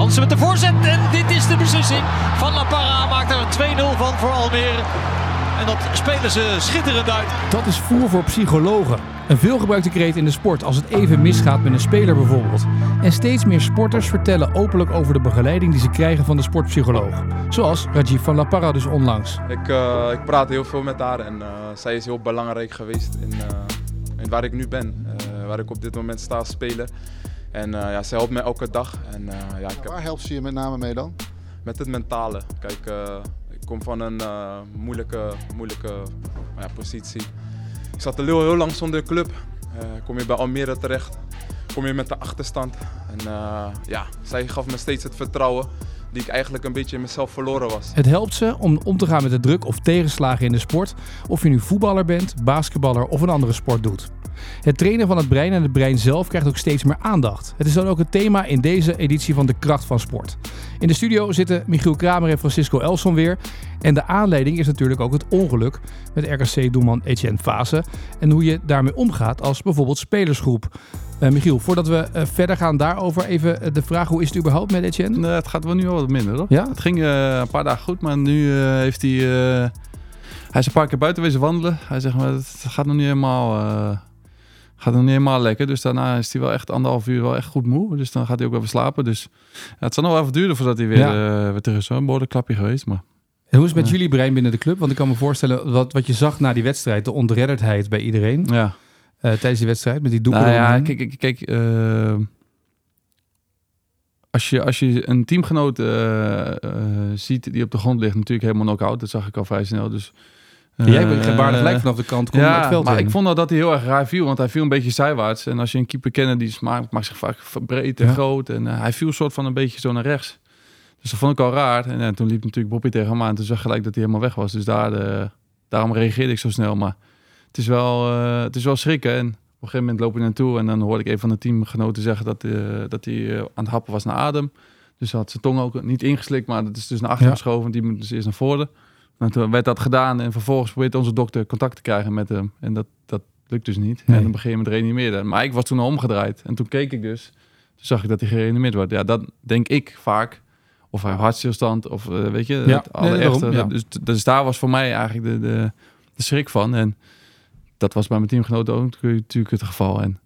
Hansen met de voorzet en dit is de beslissing van La Parra. Maakt er een 2-0 van voor Almere. En dat spelen ze schitterend uit. Dat is voer voor psychologen. Een veelgebruikte kreet in de sport als het even misgaat met een speler bijvoorbeeld. En steeds meer sporters vertellen openlijk over de begeleiding die ze krijgen van de sportpsycholoog. Zoals Rajiv van La Parra dus onlangs. Ik, uh, ik praat heel veel met haar en uh, zij is heel belangrijk geweest in, uh, in waar ik nu ben. waar ik op dit moment sta spelen. En ja, zij helpt mij elke dag. En, ja, ik Waar helpt ze je met name mee dan? Met het mentale. Kijk, ik kom van een moeilijke, moeilijke positie. Ik zat heel, heel lang zonder club. Kom je bij Almere terecht, kom je met de achterstand. En ja, zij gaf me steeds het vertrouwen die ik eigenlijk een beetje in mezelf verloren was. Het helpt ze om om te gaan met de druk of tegenslagen in de sport. Of je nu voetballer bent, basketballer of een andere sport doet. Het trainen van het brein en het brein zelf krijgt ook steeds meer aandacht. Het is dan ook het thema in deze editie van De Kracht van Sport. In de studio zitten Michiel Kramer en Francisco Elson weer. En de aanleiding is natuurlijk ook het ongeluk met RKC-doelman Etienne Fase. En hoe je daarmee omgaat als bijvoorbeeld spelersgroep. Uh, Michiel, voordat we uh, verder gaan daarover, even de vraag: hoe is het überhaupt met Etienne? Nee, het gaat wel nu al wat minder, hoor. Ja? Het ging uh, een paar dagen goed, maar nu heeft hij. hij is een paar keer buiten wezen wandelen. Hij zegt, maar het gaat nog niet helemaal gaat nog niet helemaal lekker. Dus daarna is hij wel echt anderhalf uur wel echt goed moe. Dus dan gaat hij ook even slapen. Dus ja, het zal nog wel even duren voordat hij weer, ja. weer terug is. Een behoorlijk klapje geweest. Maar, en hoe is het met jullie brein binnen de club? Want ik kan me voorstellen, wat, wat je zag na die wedstrijd, de onredderdheid bij iedereen. Ja. Uh, tijdens die wedstrijd, met die doeken. Nou ja, kijk, kijk, kijk uh, als, je, als je een teamgenoot ziet die op de grond ligt, natuurlijk helemaal knock-out. Dat zag ik al vrij snel. Dus Jij bent gelijk vanaf de kant ja, het veld maar heen. ik vond al dat hij heel erg raar viel, want hij viel een beetje zijwaarts. En als je een keeper kent, die maakt, maakt zich vaak breed en ja. groot. En hij viel soort van een beetje zo naar rechts. Dus dat vond ik al raar. En uh, toen liep natuurlijk Bobby tegen hem aan. En toen zag gelijk dat hij helemaal weg was. Dus daar, de, daarom reageerde ik zo snel. Maar het is wel, uh, het is wel schrikken. En op een gegeven moment loop ik naartoe. En dan hoorde ik een van de teamgenoten zeggen dat, dat hij aan het happen was naar adem. Dus had zijn tong ook niet ingeslikt. Maar dat is dus naar achter ja. geschoven. Die moet dus eerst naar voren. En toen werd dat gedaan en vervolgens probeert onze dokter contact te krijgen met hem. En dat, dat lukt dus niet. Nee. En dan begin je met reanimeren. Maar ik was toen al omgedraaid. En toen keek ik dus. Toen zag ik dat hij gereanimeerd wordt. Ja, dat denk ik vaak. Of hij hartstilstand. Of uh, weet je, ja. het alle nee, echte. daarom, ja. Dus, dus daar was voor mij eigenlijk de, de, de schrik van. En dat was bij mijn teamgenoten ook natuurlijk het geval. En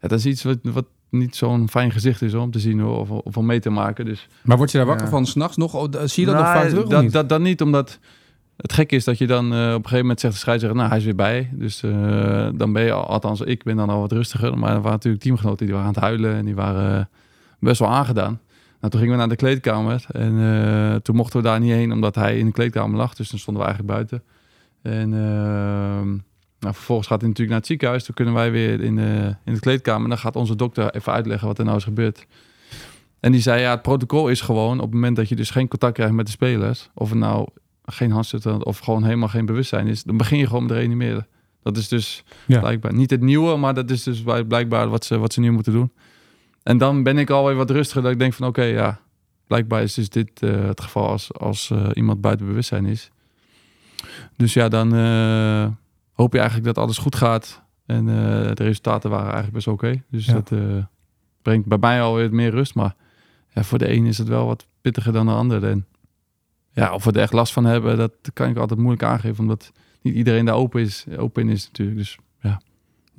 dat is iets wat, wat niet zo'n fijn gezicht is om te zien of, of om mee te maken. Dus, maar word je daar wakker ja. van s'nachts nog? Oh, zie je dat nou, nog vaak terug? Dat, niet? dat, dat niet, omdat het gekke is dat je dan uh, op een gegeven moment zegt de scheidsrechter, nou hij is weer bij. Dus uh, dan ben je, al, althans ik ben dan al wat rustiger. Maar er waren natuurlijk teamgenoten die waren aan het huilen en die waren uh, best wel aangedaan. Nou, toen gingen we naar de kleedkamer en toen mochten we daar niet heen omdat hij in de kleedkamer lag. Dus dan stonden we eigenlijk buiten. En nou, vervolgens gaat hij natuurlijk naar het ziekenhuis. Toen kunnen wij weer in de, in de kleedkamer. En dan gaat onze dokter even uitleggen wat er nou is gebeurd. En die zei, ja, het protocol is gewoon op het moment dat je dus geen contact krijgt met de spelers, of het nou geen hartstilstand of gewoon helemaal geen bewustzijn is, dan begin je gewoon met reanimeren. Dat is dus ja. blijkbaar niet het nieuwe, maar dat is dus blijkbaar wat ze, wat ze nu moeten doen. En dan ben ik alweer wat rustiger, dat ik denk van oké, okay, ja, blijkbaar is dus dit uh, het geval als, als uh, iemand buiten bewustzijn is. Dus ja, dan uh, hoop je eigenlijk dat alles goed gaat. En de resultaten waren eigenlijk best oké. Okay. Dus ja. dat brengt bij mij alweer meer rust. Maar ja, voor de een is het wel wat pittiger dan de ander. En ja, of we er echt last van hebben, dat kan ik altijd moeilijk aangeven. Omdat niet iedereen daar open, is, open in is natuurlijk. Dus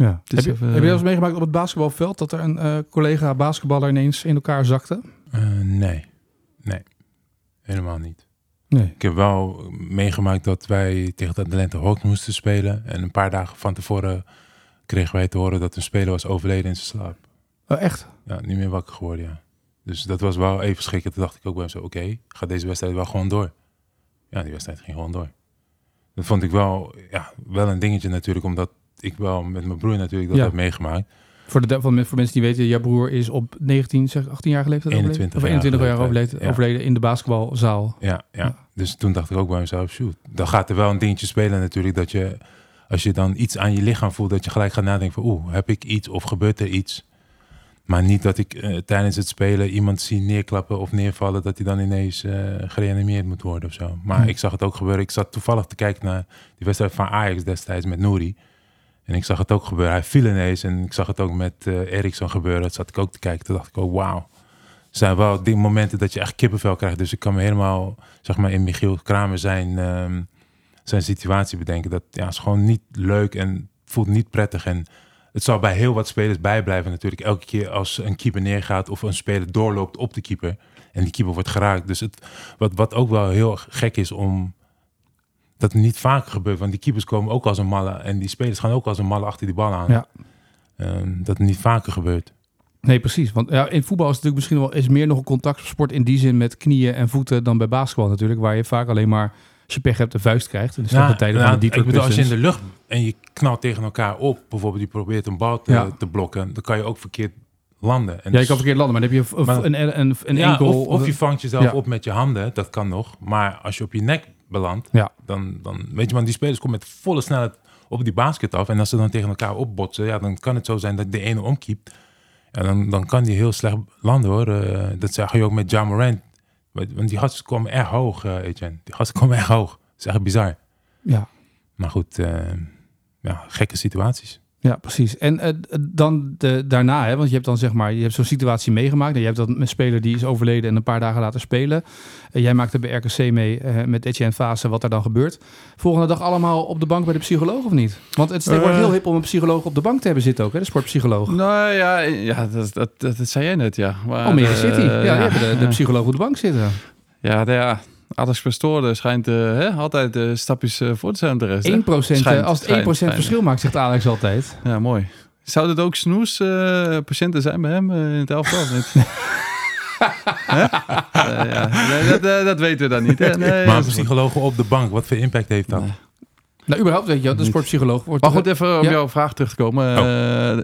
ja. Heb, je, even, heb je wel eens meegemaakt op het basketbalveld dat er een uh, collega basketballer ineens in elkaar zakte? Uh, nee, nee, helemaal niet. Nee. Ik heb wel meegemaakt dat wij tegen de Atlanta Hawks moesten spelen. En een paar dagen van tevoren kregen wij te horen dat een speler was overleden in zijn slaap. Oh, echt? Ja, niet meer wakker geworden, ja. Dus dat was wel even schrikken. Toen dacht ik ook bij hem zo, oké, okay, gaat deze wedstrijd wel gewoon door? Ja, die wedstrijd ging gewoon door. Dat vond ik wel, ja, wel een dingetje natuurlijk, omdat ik wel met mijn broer natuurlijk dat Ja. heb meegemaakt. Voor, de, voor mensen die weten, jouw broer is op 19, zeg 18 jaar geleden 21 Of jaar 21 jaar overleden, ja. overleden in de basketbalzaal. Ja, ja. Ja. Dus toen dacht ik ook bij mezelf, shoot, dan gaat er wel een dingetje spelen natuurlijk, dat je, als je dan iets aan je lichaam voelt, dat je gelijk gaat nadenken van, oeh, heb ik iets of gebeurt er iets? Maar niet dat ik eh, tijdens het spelen iemand zie neerklappen of neervallen, dat hij dan ineens eh, gereanimeerd moet worden of zo. Maar ik zag het ook gebeuren. Ik zat toevallig te kijken naar die wedstrijd van Ajax destijds met Nouri. En ik zag het ook gebeuren. Hij viel ineens en ik zag het ook met eh Eriksson gebeuren. Dat zat ik ook te kijken. Toen dacht ik, oh wauw. zijn wel die momenten dat je echt kippenvel krijgt. Dus ik kan me helemaal, zeg maar, in Michiel Kramer zijn, ehm, zijn situatie bedenken. Dat ja, is gewoon niet leuk en voelt niet prettig. En het zal bij heel wat spelers bijblijven natuurlijk. Elke keer als een keeper neergaat of een speler doorloopt op de keeper. En die keeper wordt geraakt. Dus het, wat, wat ook wel heel gek is om dat het niet vaker gebeurt. Want die keepers komen ook als een malle. En die spelers gaan ook als een malle achter die bal aan. Ja. Ehm, dat het niet vaker gebeurt. Nee, precies. Want ja, in voetbal is het natuurlijk misschien wel is meer nog een contactsport in die zin met knieën en voeten dan bij basketbal natuurlijk, waar je vaak alleen maar als je pech hebt de vuist krijgt. En de slechte tijden van deep ik bedoel, als je in de lucht en je knalt tegen elkaar op, bijvoorbeeld je probeert een bal te, Ja. te blokken, dan kan je ook verkeerd landen. En Ja, je kan verkeerd landen, maar dan heb je een, Maar- een, een, een, een ja, enkel... of, of je vangt jezelf Ja. op met je handen, dat kan nog. Maar als je op je nek belandt, Ja. dan, dan weet je, want die spelers komen met volle snelheid op die basket af. En als ze dan tegen elkaar opbotsen, ja, dan kan het zo zijn dat de ene omkiept. En dan, dan kan die heel slecht landen hoor. Eh, dat zag je ook met Ja Morant. Want die gasten komen erg hoog, eh Etienne. Die gasten komen erg hoog. Dat is echt bizar. Ja. Maar goed, eh, ja, gekke situaties. Ja, precies. En eh, dan de, daarna, hè, want je hebt dan zeg maar, je hebt zo'n situatie meegemaakt. En je hebt dat een speler die is overleden en een paar dagen later spelen. En jij maakte bij RKC mee eh, met Etienne Fase wat er dan gebeurt. Volgende dag allemaal op de bank bij de psycholoog of niet? Want het is tegenwoordig Eh. heel hip om een psycholoog op de bank te hebben zitten ook, hè, de sportpsycholoog. Nou ja, ja dat, dat, dat, dat zei jij net, ja. Maar, Almere eh, City. Ja, hebben de, de ja. psycholoog op de bank zitten. 1% Ja, de, ja. Alex Pastoor schijnt eh, hè, altijd eh, stapjes eh, voor te zijn op de rest. hè? eh, Schijnt, als het 1% schijnt, schijnt. verschil maakt, zegt Alex altijd. Ja, mooi. Zou dat ook snoes eh, patiënten zijn bij hem in het elftal? ja. Nee, dat, dat weten we dan niet. Hè? Nee, maar psychologen op de bank, wat voor impact heeft dat? Nee. Nou, überhaupt weet je, de sportpsycholoog wordt... Maar goed, even op Ja. jouw vraag terug te komen. Oh.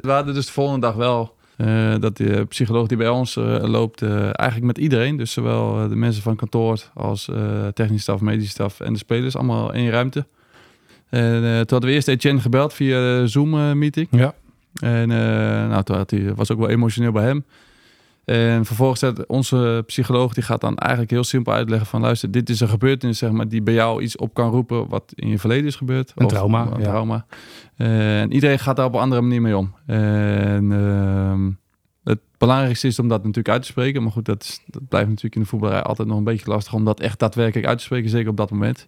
We hadden dus de volgende dag wel eh, dat de psycholoog die bij ons eh, loopt, eh, eigenlijk met iedereen, dus zowel de mensen van kantoor als technische staf, medische staf en de spelers, allemaal in één ruimte. En toen hadden we eerst Etienne gebeld via de Zoom-meeting. Ja. En nou, toen had hij, was ook wel emotioneel bij hem. En vervolgens had onze psycholoog, die gaat dan eigenlijk heel simpel uitleggen van... luister, dit is een gebeurtenis zeg maar, die bij jou iets op kan roepen wat in je verleden is gebeurd. Een Of- trauma, Een ja. trauma. En iedereen gaat daar op een andere manier mee om. En ehm, het belangrijkste is om dat natuurlijk uit te spreken. Maar goed, dat, is, dat blijft natuurlijk in de voetballerij altijd nog een beetje lastig... om dat echt daadwerkelijk uit te spreken, zeker op dat moment.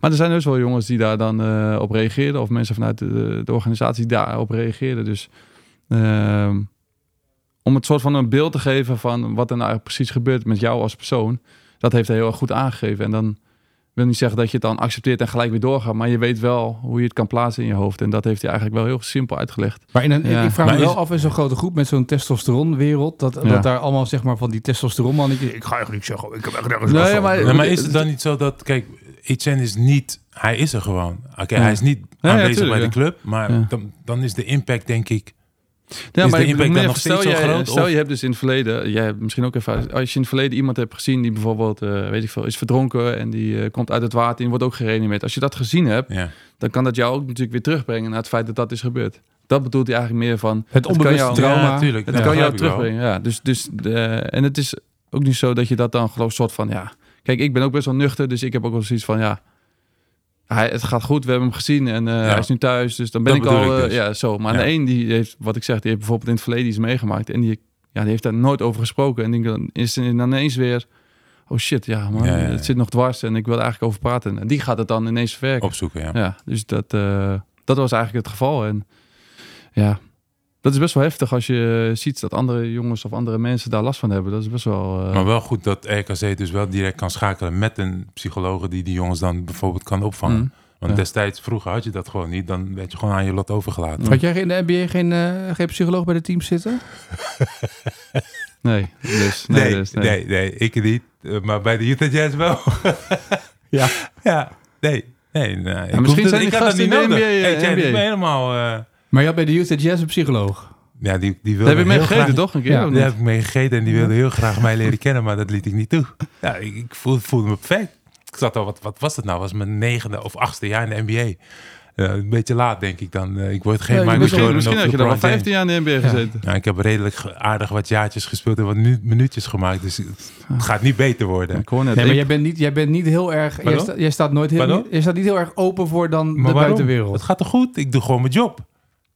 Maar er zijn dus wel jongens die daar dan eh, op reageerden... of mensen vanuit de, de organisatie daarop reageerden. Dus... ehm, om het soort van een beeld te geven van wat er nou precies gebeurt met jou als persoon. Dat heeft hij heel erg goed aangegeven. En dan wil niet zeggen dat je het dan accepteert en gelijk weer doorgaat. Maar je weet wel hoe je het kan plaatsen in je hoofd. En dat heeft hij eigenlijk wel heel simpel uitgelegd. Maar in een, Ja. ik vraag Maar me wel is- af in zo'n grote groep met zo'n testosteronwereld, dat, Ja. dat daar allemaal zeg maar van die testosteronmannetjes, ik ga niet zeggen, ik heb echt nergens Nee, maar- Ja, maar is het dan niet zo dat, kijk, Etienne is niet, hij is er gewoon. Oké, Ja. hij is niet ja, aanwezig tuurlijk, bij de club, maar Ja. dan, dan is de impact denk ik, Ja, Is maar de impact dan nog steeds stel zo jij- groot, Stel of? je hebt dus in het verleden, jij hebt misschien ook even, als je in het verleden iemand hebt gezien die bijvoorbeeld, eh, weet ik veel, is verdronken en die eh, komt uit het water en wordt ook gereanimeerd. Als je dat gezien hebt, ja. dan kan dat jou ook natuurlijk weer terugbrengen naar het feit dat dat is gebeurd. Dat bedoelt hij eigenlijk meer van. Het kan onbewuste jou- trauma. Ja, natuurlijk. Het dat kan jou wel. terugbrengen. Ja, dus, dus de, en het is ook niet zo dat je dat dan gelooft, soort van ja. Kijk, ik ben ook best wel nuchter, dus ik heb ook wel zoiets van ja. Hij, het gaat goed, we hebben hem gezien en eh, hij is nu thuis, dus dan ben Dat ik al ik eh, dus. ja zo. Maar Ja. de een die heeft, wat ik zeg, die heeft bijvoorbeeld in het verleden iets meegemaakt en die, ja, die heeft daar nooit over gesproken en die dan is dan ineens weer, oh shit, ja man, Ja, het zit nog dwars en ik wil er eigenlijk over praten en die gaat het dan ineens verwerken. Opzoeken, ja. Ja, dus dat, eh, dat was eigenlijk het geval. En ja, dat is best wel heftig als je ziet dat andere jongens of andere mensen daar last van hebben. Dat is best wel... eh, Maar wel goed dat RKC dus wel direct kan schakelen met een psycholoog die die jongens dan bijvoorbeeld kan opvangen. mm. Want Ja. destijds, vroeger had je dat gewoon niet. Dan werd je gewoon aan je lot overgelaten. Had jij in de NBA geen, eh, geen psycholoog bij de team zitten? Nee, dus, nee, Nee, dus, nee, nee, ik niet. Eh, Maar bij de Utah Jazz wel. Ja. Ja, nee. Nee, nee. Ik misschien zijn die ik dat gasten niet in de nodig. NBA, eh, Hey, helemaal... eh, Maar je had bij de Utah Jazz een psycholoog. ja, die, die Daar wilde heb je mee gegeten, graag- toch? Een keer? Ja, of Daar heb ik mee gegeten en die wilde heel graag mij leren kennen, maar dat liet ik niet toe. Ja, ik, ik voelde, voelde me perfect. Ik zat al, wat, wat was het nou? Was mijn negende of achtste jaar in de NBA. Ja, een beetje laat, denk ik dan. Eh, ik word geen Ja, Michael misschien Jordan misschien had je dan LeBron 15 jaar in de NBA gezeten. Ja, ik heb redelijk aardig wat jaartjes gespeeld en wat nu, minuutjes gemaakt. Dus het, gaat niet beter worden. Ik hoor net. Nee, maar ik- jij bent niet, jij bent niet heel erg. Jij, Pardon? sta- jij staat nooit heel, jij staat niet heel erg open voor dan de waarom? buitenwereld. Het gaat toch goed? Ik doe gewoon mijn job.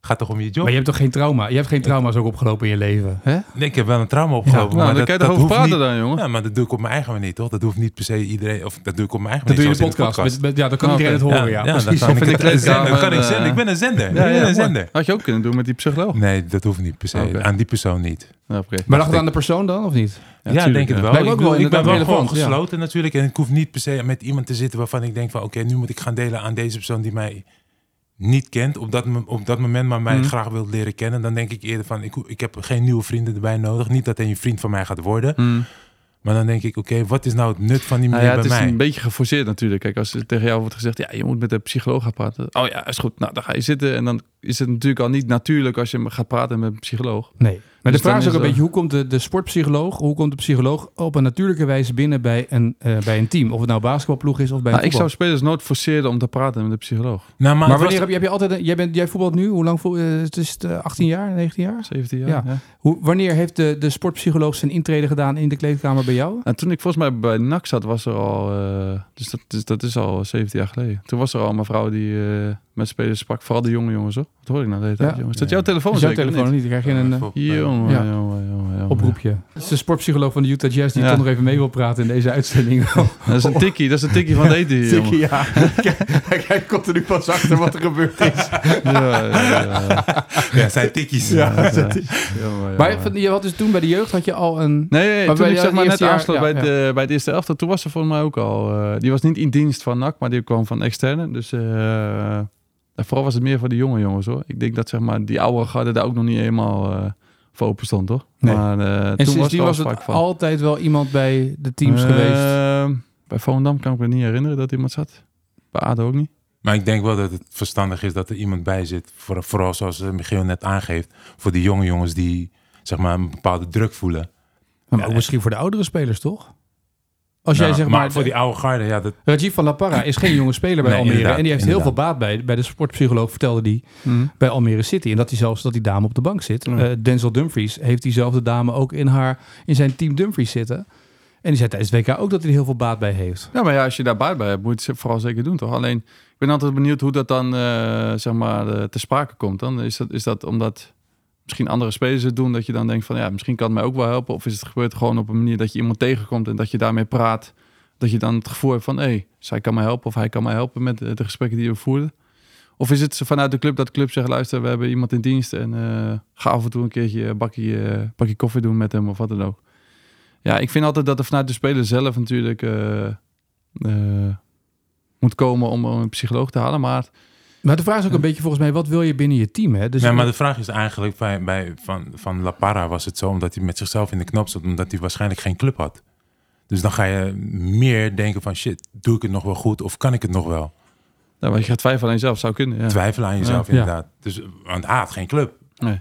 Gaat toch om je job? Maar je hebt toch geen trauma? Je hebt geen trauma's ook opgelopen in je leven, hè? Nee, ik heb wel een trauma opgelopen. Nou, maar dan dat, kan je hoeft praten niet, dan, jongen. Ja, maar dat doe ik op mijn eigen manier, toch? Dat hoeft niet per se iedereen... Of dat doe ik op mijn eigen Dat doe je manier. in de podcast. Met- met- ja, dan kan Oh, iedereen het horen, ja. ja, dan precies. kan Of ik zenden. kan ik eh, zenden. Ik ben een zender. Ja, ik ben ja, een zender. Had je ook kunnen doen met die psycholoog. Nee, dat hoeft niet per se. Aan die persoon niet. Maar lag het aan de persoon dan, of niet? Ja, denk het ja. wel. Ik, ook wel ik ben wel gewoon gesloten natuurlijk. En ik hoef niet per se met iemand te zitten waarvan ik denk van... Oké, nu moet ik gaan delen aan deze persoon die mij niet kent. Op dat, op dat moment maar mij Mhm. graag wil leren kennen. Dan denk ik eerder van, ik, ik heb geen nieuwe vrienden erbij nodig. Niet dat hij een vriend van mij gaat worden. Hmm. Maar dan denk ik, oké, wat is nou het nut van die Nou meneer ja, het bij is mij? een beetje geforceerd natuurlijk. Kijk, als er tegen jou wordt gezegd, ja, je moet met de psycholoog gaan praten. Oh ja, is goed. Nou, dan ga je zitten en dan is het natuurlijk al niet natuurlijk als je gaat praten met een psycholoog. Nee. Maar Dus de vraag dan is ook een eh, beetje, hoe komt de, de sportpsycholoog, hoe komt de psycholoog op een natuurlijke wijze binnen bij een, eh, bij een team? Of het nou basketbalploeg is of bij een Nou, ik zou spelers nooit forceren om te praten met een psycholoog. Nou, Maar wanneer was- heb je, heb je altijd, een- jij, bent, jij voetbalt nu, hoe lang voel, eh, het is het, eh, 18 jaar, 19 jaar? 17 jaar. Ja. Ja. Hoe, wanneer heeft de, de sportpsycholoog zijn intrede gedaan in de kleedkamer bij jou? En toen ik volgens mij bij NAC zat, was er al... eh, dus dat, dus dat is al 17 jaar geleden. Toen was er al een mevrouw die eh, met spelers sprak. Vooral de jonge jongens, hoor. Wat hoor ik nou de hele tijd, Ja. jongens? Is dat jouw telefoon Is jouw telefoon niet? Dan krijg je een eh, Voor- Jongen, Ja. jongen, jongen, jongen. oproepje. Het is de sportpsycholoog van de Utah Jazz die Ja. toch nog even mee wil praten in deze uitzending. Dat is een tikkie, dat is een tikkie van het eten hier, jongen. Tikkie, ja. Hij komt er nu pas achter wat er gebeurd is. Ja, ja, ja. Ja, het zijn tikkies. Ja. Ja, jongen, Maar je had dus toen bij de jeugd had je al een... Nee, nee, Maar toen bij ik zeg maar net aansloot ja, bij, de, bij het eerste elftal, toen was ze volgens mij ook al... eh, die was niet in dienst van NAC, maar die kwam van externe. Dus eh, vooral was het meer voor de jonge jongens hoor. Ik denk dat zeg maar die oude garde daar ook nog niet helemaal eh voor open stond toch? Nee. Maar eh, En toen sindsdien was, er het altijd wel iemand bij de teams Eh, geweest. Bij Volendam kan ik me niet herinneren dat iemand zat. Bij ADO ook niet. Maar ik denk wel dat het verstandig is dat er iemand bij zit. Voor, vooral zoals eh, Michiel net aangeeft. Voor die jonge jongens die zeg maar, een bepaalde druk voelen. Maar ja, ook misschien voor de oudere spelers, toch? Als jij Nou, zeg maar, maar... voor die oude garde, ja, dat, Rajiv van La Parra is geen jonge speler bij Nee, Almere. En die heeft heel veel baat bij, bij de sportpsycholoog, vertelde die, bij Almere City. En dat hij zelfs dat die dame op de bank zit. Eh, Denzel Dumfries heeft diezelfde dame ook in, haar, in zijn team Dumfries zitten. En die zei tijdens het WK ook dat hij er heel veel baat bij heeft. Ja, maar ja, als je daar baat bij hebt, moet je het vooral zeker doen, toch? Alleen, ik ben altijd benieuwd hoe dat dan, eh, zeg maar, eh, te sprake komt. Dan is dat, is dat omdat misschien andere spelers het doen, dat je dan denkt van, ja, misschien kan het mij ook wel helpen. Of is het gebeurd gewoon op een manier dat je iemand tegenkomt en dat je daarmee praat. Dat je dan het gevoel hebt van, hé, hey, zij kan mij helpen of hij kan mij helpen met de, de gesprekken die we voerden. Of is het vanuit de club dat de club zegt, luister, we hebben iemand in dienst en eh, ga af en toe een keertje bakje, eh, bakje koffie doen met hem of wat dan ook. Ja, ik vind altijd dat er vanuit de speler zelf natuurlijk eh, eh, moet komen om een psycholoog te halen. Maar Maar de vraag is ook een beetje volgens mij, wat wil je binnen je team? Hè? Dus nee, maar de vraag is eigenlijk bij, bij, van, van La Parra was het zo omdat hij met zichzelf in de knop zat, omdat hij waarschijnlijk geen club had. Dus dan ga je meer denken van shit, doe ik het nog wel goed of kan ik het nog wel? nou, je gaat twijfelen aan jezelf, zou kunnen. Ja. Twijfelen aan jezelf Ja. inderdaad. Dus, want hij had geen club. Nee.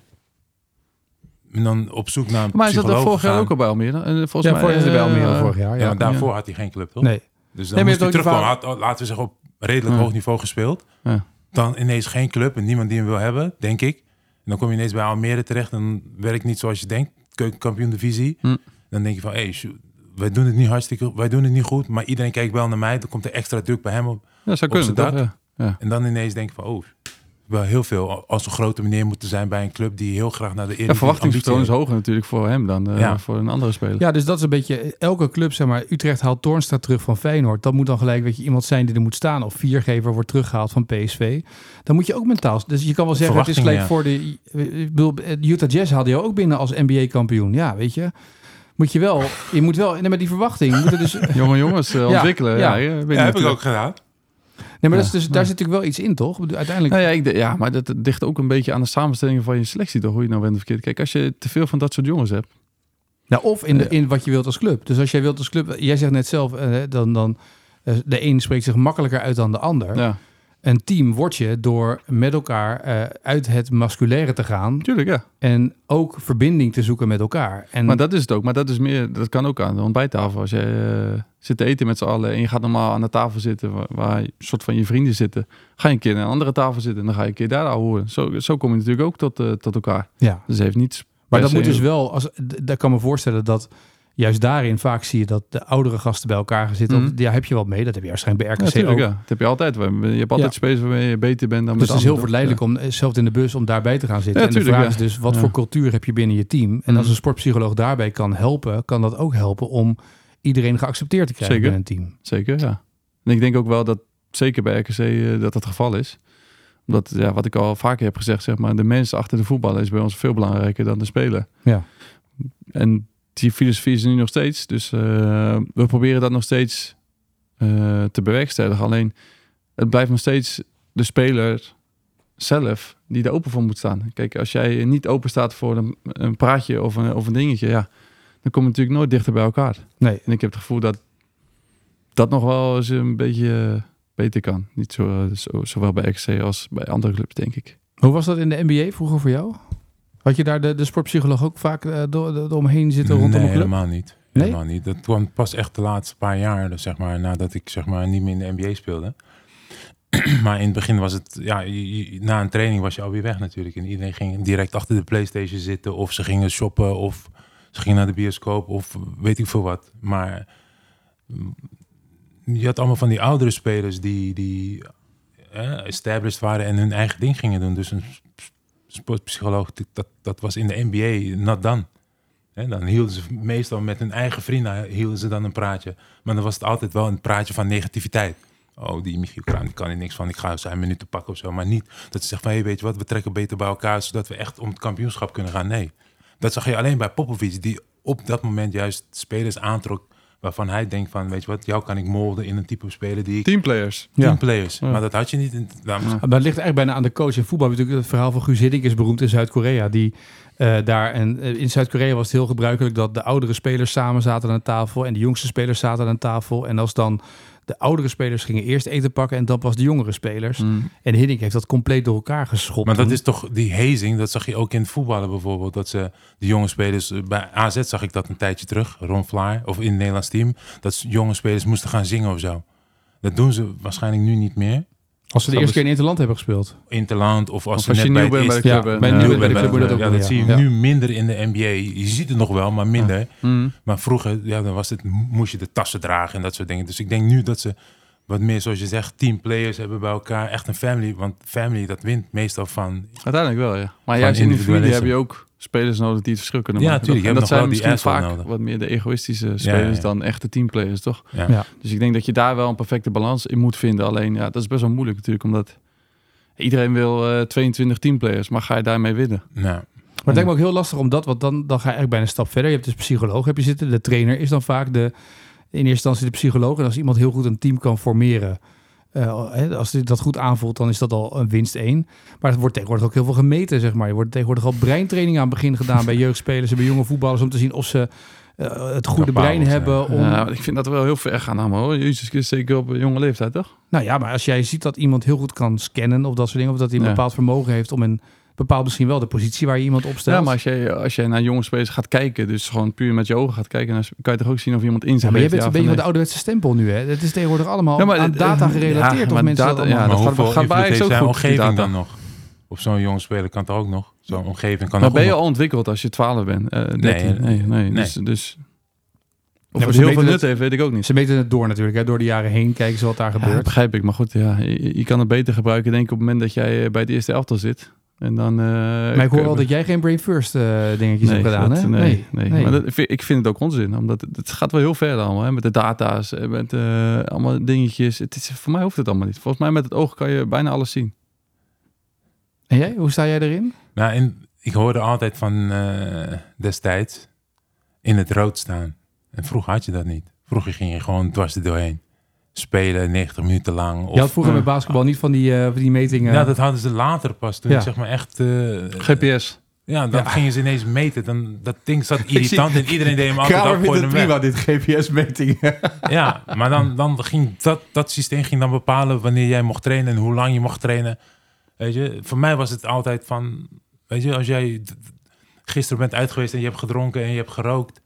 En dan op zoek naar een Maar is dat er vorig jaar ook al bij Almere? En volgens ja, mij, voor is er bij eh, Almere vorig jaar. Ja, Ja. maar daarvoor had hij geen club, toch? Nee. Dus dan Nee, maar moest hij terugkomen. Had, laten we zeggen, op redelijk Ja. hoog niveau gespeeld. Ja. Dan ineens geen club en niemand die hem wil hebben, denk ik. En dan kom je ineens bij Almere terecht en werkt niet zoals je denkt. Keukenkampioen divisie. Hm. Dan denk je van, hey, shoot, wij doen het niet hartstikke, wij doen het niet goed. Maar iedereen kijkt wel naar mij. Dan komt er extra druk bij hem op. Ja, zou Op kunnen. dak. Ja. Ja. En dan ineens denk je van, oh, wel heel veel. Als een grote meneer moeten zijn bij een club die heel graag naar de Ja, verwachtingspatroon is hoger natuurlijk voor hem dan eh, Ja. voor een andere speler. Ja, dus dat is een beetje elke club, zeg maar. Utrecht haalt Toornstra terug van Feyenoord. Dat moet dan gelijk weet je, iemand zijn die er moet staan. Of viergever wordt teruggehaald van PSV. Dan moet je ook mentaal. Dus je kan wel zeggen, het is gelijk voor de. Ik bedoel, Utah Jazz haalde je ook binnen als NBA-kampioen. Ja, weet je. Moet je wel. Je moet wel. Nee, maar die verwachting. Moet er dus, Jonge jongens eh, ontwikkelen. ja. Ja, ja, weet Ja, heb ik ook gedaan. Maar dat is dus, daar zit natuurlijk wel iets in, toch? Uiteindelijk. Nou ja, ik, ja, maar dat ligt ook een beetje aan de samenstelling van je selectie, toch? Hoe je nou bent of verkeerd. Kijk, als je te veel van dat soort jongens hebt. Nou, of in, de, in wat je wilt als club. Dus als jij wilt als club. Jij zegt net zelf, eh, dan. dan eh, de een spreekt zich makkelijker uit dan de ander. Ja, Een team word je door met elkaar eh, uit het masculaire te gaan. natuurlijk, ja. En ook verbinding te zoeken met elkaar. En Maar dat is het ook. Maar dat is meer, dat kan ook aan de ontbijttafel. Als je eh, zit te eten met z'n allen en je gaat normaal aan de tafel zitten waar, waar een soort van je vrienden zitten, ga je een keer aan een andere tafel zitten en dan ga je een keer daar horen. Zo, zo kom je natuurlijk ook tot, eh, tot elkaar. ja. Dus heeft niets. Maar dat moet dus wel, als, daar kan me voorstellen dat juist daarin vaak zie je dat de oudere gasten bij elkaar gaan zitten. Of, ja, heb je wat mee. Dat heb je waarschijnlijk bij Ja, RKC ook. ja. Dat heb je altijd. Je hebt altijd Ja. spelers waarmee je beter bent dan Dus het is heel verleidelijk om eh, zelf in de bus om daarbij te gaan zitten. En de vraag is dus, wat voor cultuur heb je binnen je team? En als Mhm. een sportpsycholoog daarbij kan helpen, kan dat ook helpen om iedereen geaccepteerd te krijgen Zeker. binnen een team. Zeker, ja. En ik denk ook wel dat, zeker bij RKC, eh, dat dat het geval is. Omdat, ja, wat ik al vaker heb gezegd, zeg maar, de mensen achter de voetballer is bij ons veel belangrijker dan de speler. Ja. En die filosofie is er nu nog steeds. Dus eh, we proberen dat nog steeds eh, te bewerkstelligen. Alleen, het blijft nog steeds de speler zelf die er open voor moet staan. Kijk, als jij niet open staat voor een, een praatje of een, of een dingetje, ja, dan kom je natuurlijk nooit dichter bij elkaar. Nee, En ik heb het gevoel dat dat nog wel eens een beetje eh, beter kan. Niet zo, zo, zowel bij XC als bij andere clubs, denk ik. Hoe was dat in de NBA vroeger voor jou? Had je daar de, de sportpsycholoog ook vaak eh, door, door, omheen zitten rondom nee, een club? helemaal niet. Nee? Helemaal niet. Dat kwam pas echt de laatste paar jaar, dus zeg maar, nadat ik zeg maar, niet meer in de NBA speelde. maar in het begin was het, ja, na een training was je alweer weg natuurlijk. En iedereen ging direct achter de Playstation zitten, of ze gingen shoppen, of ze gingen naar de bioscoop, of weet ik veel wat. Maar mm, je had allemaal van die oudere spelers die, die eh, established waren en hun eigen ding gingen doen. Dus een sportpsycholoog, dat, dat was in de NBA done. Hè, dan hielden ze meestal met hun eigen vrienden hielden ze dan een praatje. Maar dan was het altijd wel een praatje van negativiteit. Oh, die Michiel Kraan, die kan er niks van. Ik ga zijn minuten pakken of zo. Maar niet dat ze zegt van, weet je wat, we trekken beter bij elkaar... zodat we echt om het kampioenschap kunnen gaan. Nee, dat zag je alleen bij Popovic... die op dat moment juist spelers aantrok... waarvan hij denkt van, weet je wat, jou kan ik molden in een type speler die ik... Teamplayers. Ja. Teamplayers. Ja. Maar dat had je niet. In, nou, Ja. Het ligt eigenlijk bijna aan de coach. In voetbal natuurlijk het verhaal van Guus Hiddink is beroemd in Zuid-Korea. Die eh, daar en eh, in Zuid-Korea was het heel gebruikelijk dat de oudere spelers samen zaten aan een tafel en de jongste spelers zaten aan een tafel. En als dan de oudere spelers gingen eerst eten pakken en dan pas de jongere spelers. Mm. En Hiddink heeft dat compleet door elkaar geschopt. Maar dat toen. is toch die hazing, dat zag je ook in het voetballen bijvoorbeeld. Dat ze de jonge spelers, eh, bij AZ zag ik dat een tijdje terug, Ron Vlaar, of in het Nederlands team, dat jonge spelers moesten gaan zingen of zo. Dat doen ze waarschijnlijk nu niet meer. Als ze de eerste keer in Interland hebben gespeeld. Interland of als Of ze als je net nieuw bij bent het bij de club. Ja, en, bij nieuw bij de Ja, club wordt dat ook ja, dat zie je nu minder in de NBA. Je ziet het nog wel, maar minder. Mm. Maar vroeger, ja, dan was het, moest je de tassen dragen en dat soort dingen. Dus ik denk nu dat ze wat meer, zoals je zegt, teamplayers hebben bij elkaar. Echt een family, want family dat wint meestal van Uiteindelijk wel, ja. Maar juist in de familie heb je ook spelers nodig die het verschil kunnen Ja, maken. tuurlijk, en dat zijn misschien vaak nodig. wat meer de egoïstische spelers ja. dan echte teamplayers, toch? Ja. Ja. Dus ik denk dat je daar wel een perfecte balans in moet vinden. Alleen, ja, dat is best wel moeilijk natuurlijk, omdat iedereen wil eh 22 teamplayers, maar ga je daarmee winnen? Nou, Maar het lijkt me ook heel lastig om dat, want dan, dan ga je eigenlijk bijna een stap verder. Je hebt dus psycholoog heb je zitten. De trainer is dan vaak de, in eerste instantie de psycholoog. En als iemand heel goed een team kan formeren, hè, als dat goed aanvoelt, dan is dat al een winst één. Maar het wordt tegenwoordig ook heel veel gemeten, zeg maar. Je wordt tegenwoordig al breintraining aan het begin gedaan bij jeugdspelers en bij jonge voetballers om te zien of ze eh, het goede brein hebben. Om, Ja, ik vind dat wel heel ver gaan allemaal hoor. Jezus, zeker op jonge leeftijd, toch? Nou ja, maar als jij ziet dat iemand heel goed kan scannen of dat soort dingen, of dat hij een Ja. bepaald vermogen heeft om een bepaald misschien wel de positie waar je iemand opstelt. Ja, maar als jij, als jij naar jonge spelers gaat kijken, dus gewoon puur met je ogen gaat kijken, dan kan je toch ook zien of iemand in Ja, zich maar heeft, bent een ja beetje van de ouderwetse stempel nu, hè? Het is tegenwoordig allemaal Ja, maar, aan data ja, gerelateerd. of maar mensen data- dat ja, maar dat gaat- hoeveel gaat bij zijn goed, omgeving dan nog? Of zo'n jonge speler kan toch ook nog? Zo'n omgeving kan Maar ben je al ontwikkeld als je 12 bent? Eh 13? Nee, Nee, nee. nee. Dus, dus, of maar het heel veel nut het- heeft, weet ik ook niet. Ze meten het door natuurlijk, hè? door de jaren heen. Kijken ze wat daar Ja, gebeurt. begrijp ik. Maar goed, ja, je, je kan het beter gebruiken denk ik op het moment dat jij eh, bij het eerste elftal zit. En dan, eh, maar ik hoor wel dat jij geen brain first eh, dingetjes nee, hebt gedaan, dat- hè? Nee, nee. Maar dat, ik vind- het ook onzin, omdat het, het gaat wel heel ver allemaal. Hè, met de data's, eh, met eh, allemaal dingetjes. Het is, voor mij hoeft het allemaal niet. Volgens mij met het oog kan je bijna alles zien. En jij? Hoe sta jij erin? Nou, en ik hoorde altijd van eh, destijds in het rood staan. En vroeger had je dat niet. Vroeger ging je gewoon dwars er doorheen. Spelen 90 minuten lang. Of, je had vroeger eh, met basketbal niet van die, eh, van die metingen. ja, dat hadden ze later pas. Toen Ja. ik zeg maar echt... eh, GPS. Ja, dan Ja. gingen ze ineens meten. Dan, dat ding zat irritant en iedereen deed hem altijd af. hem weg. prima, dit GPS-meting. Ja, maar dan, dan ging dat, dat systeem ging dan bepalen wanneer jij mocht trainen en hoe lang je mocht trainen. Weet je, voor mij was het altijd van, weet je, als jij gisteren bent uit geweest en je hebt gedronken en je hebt gerookt.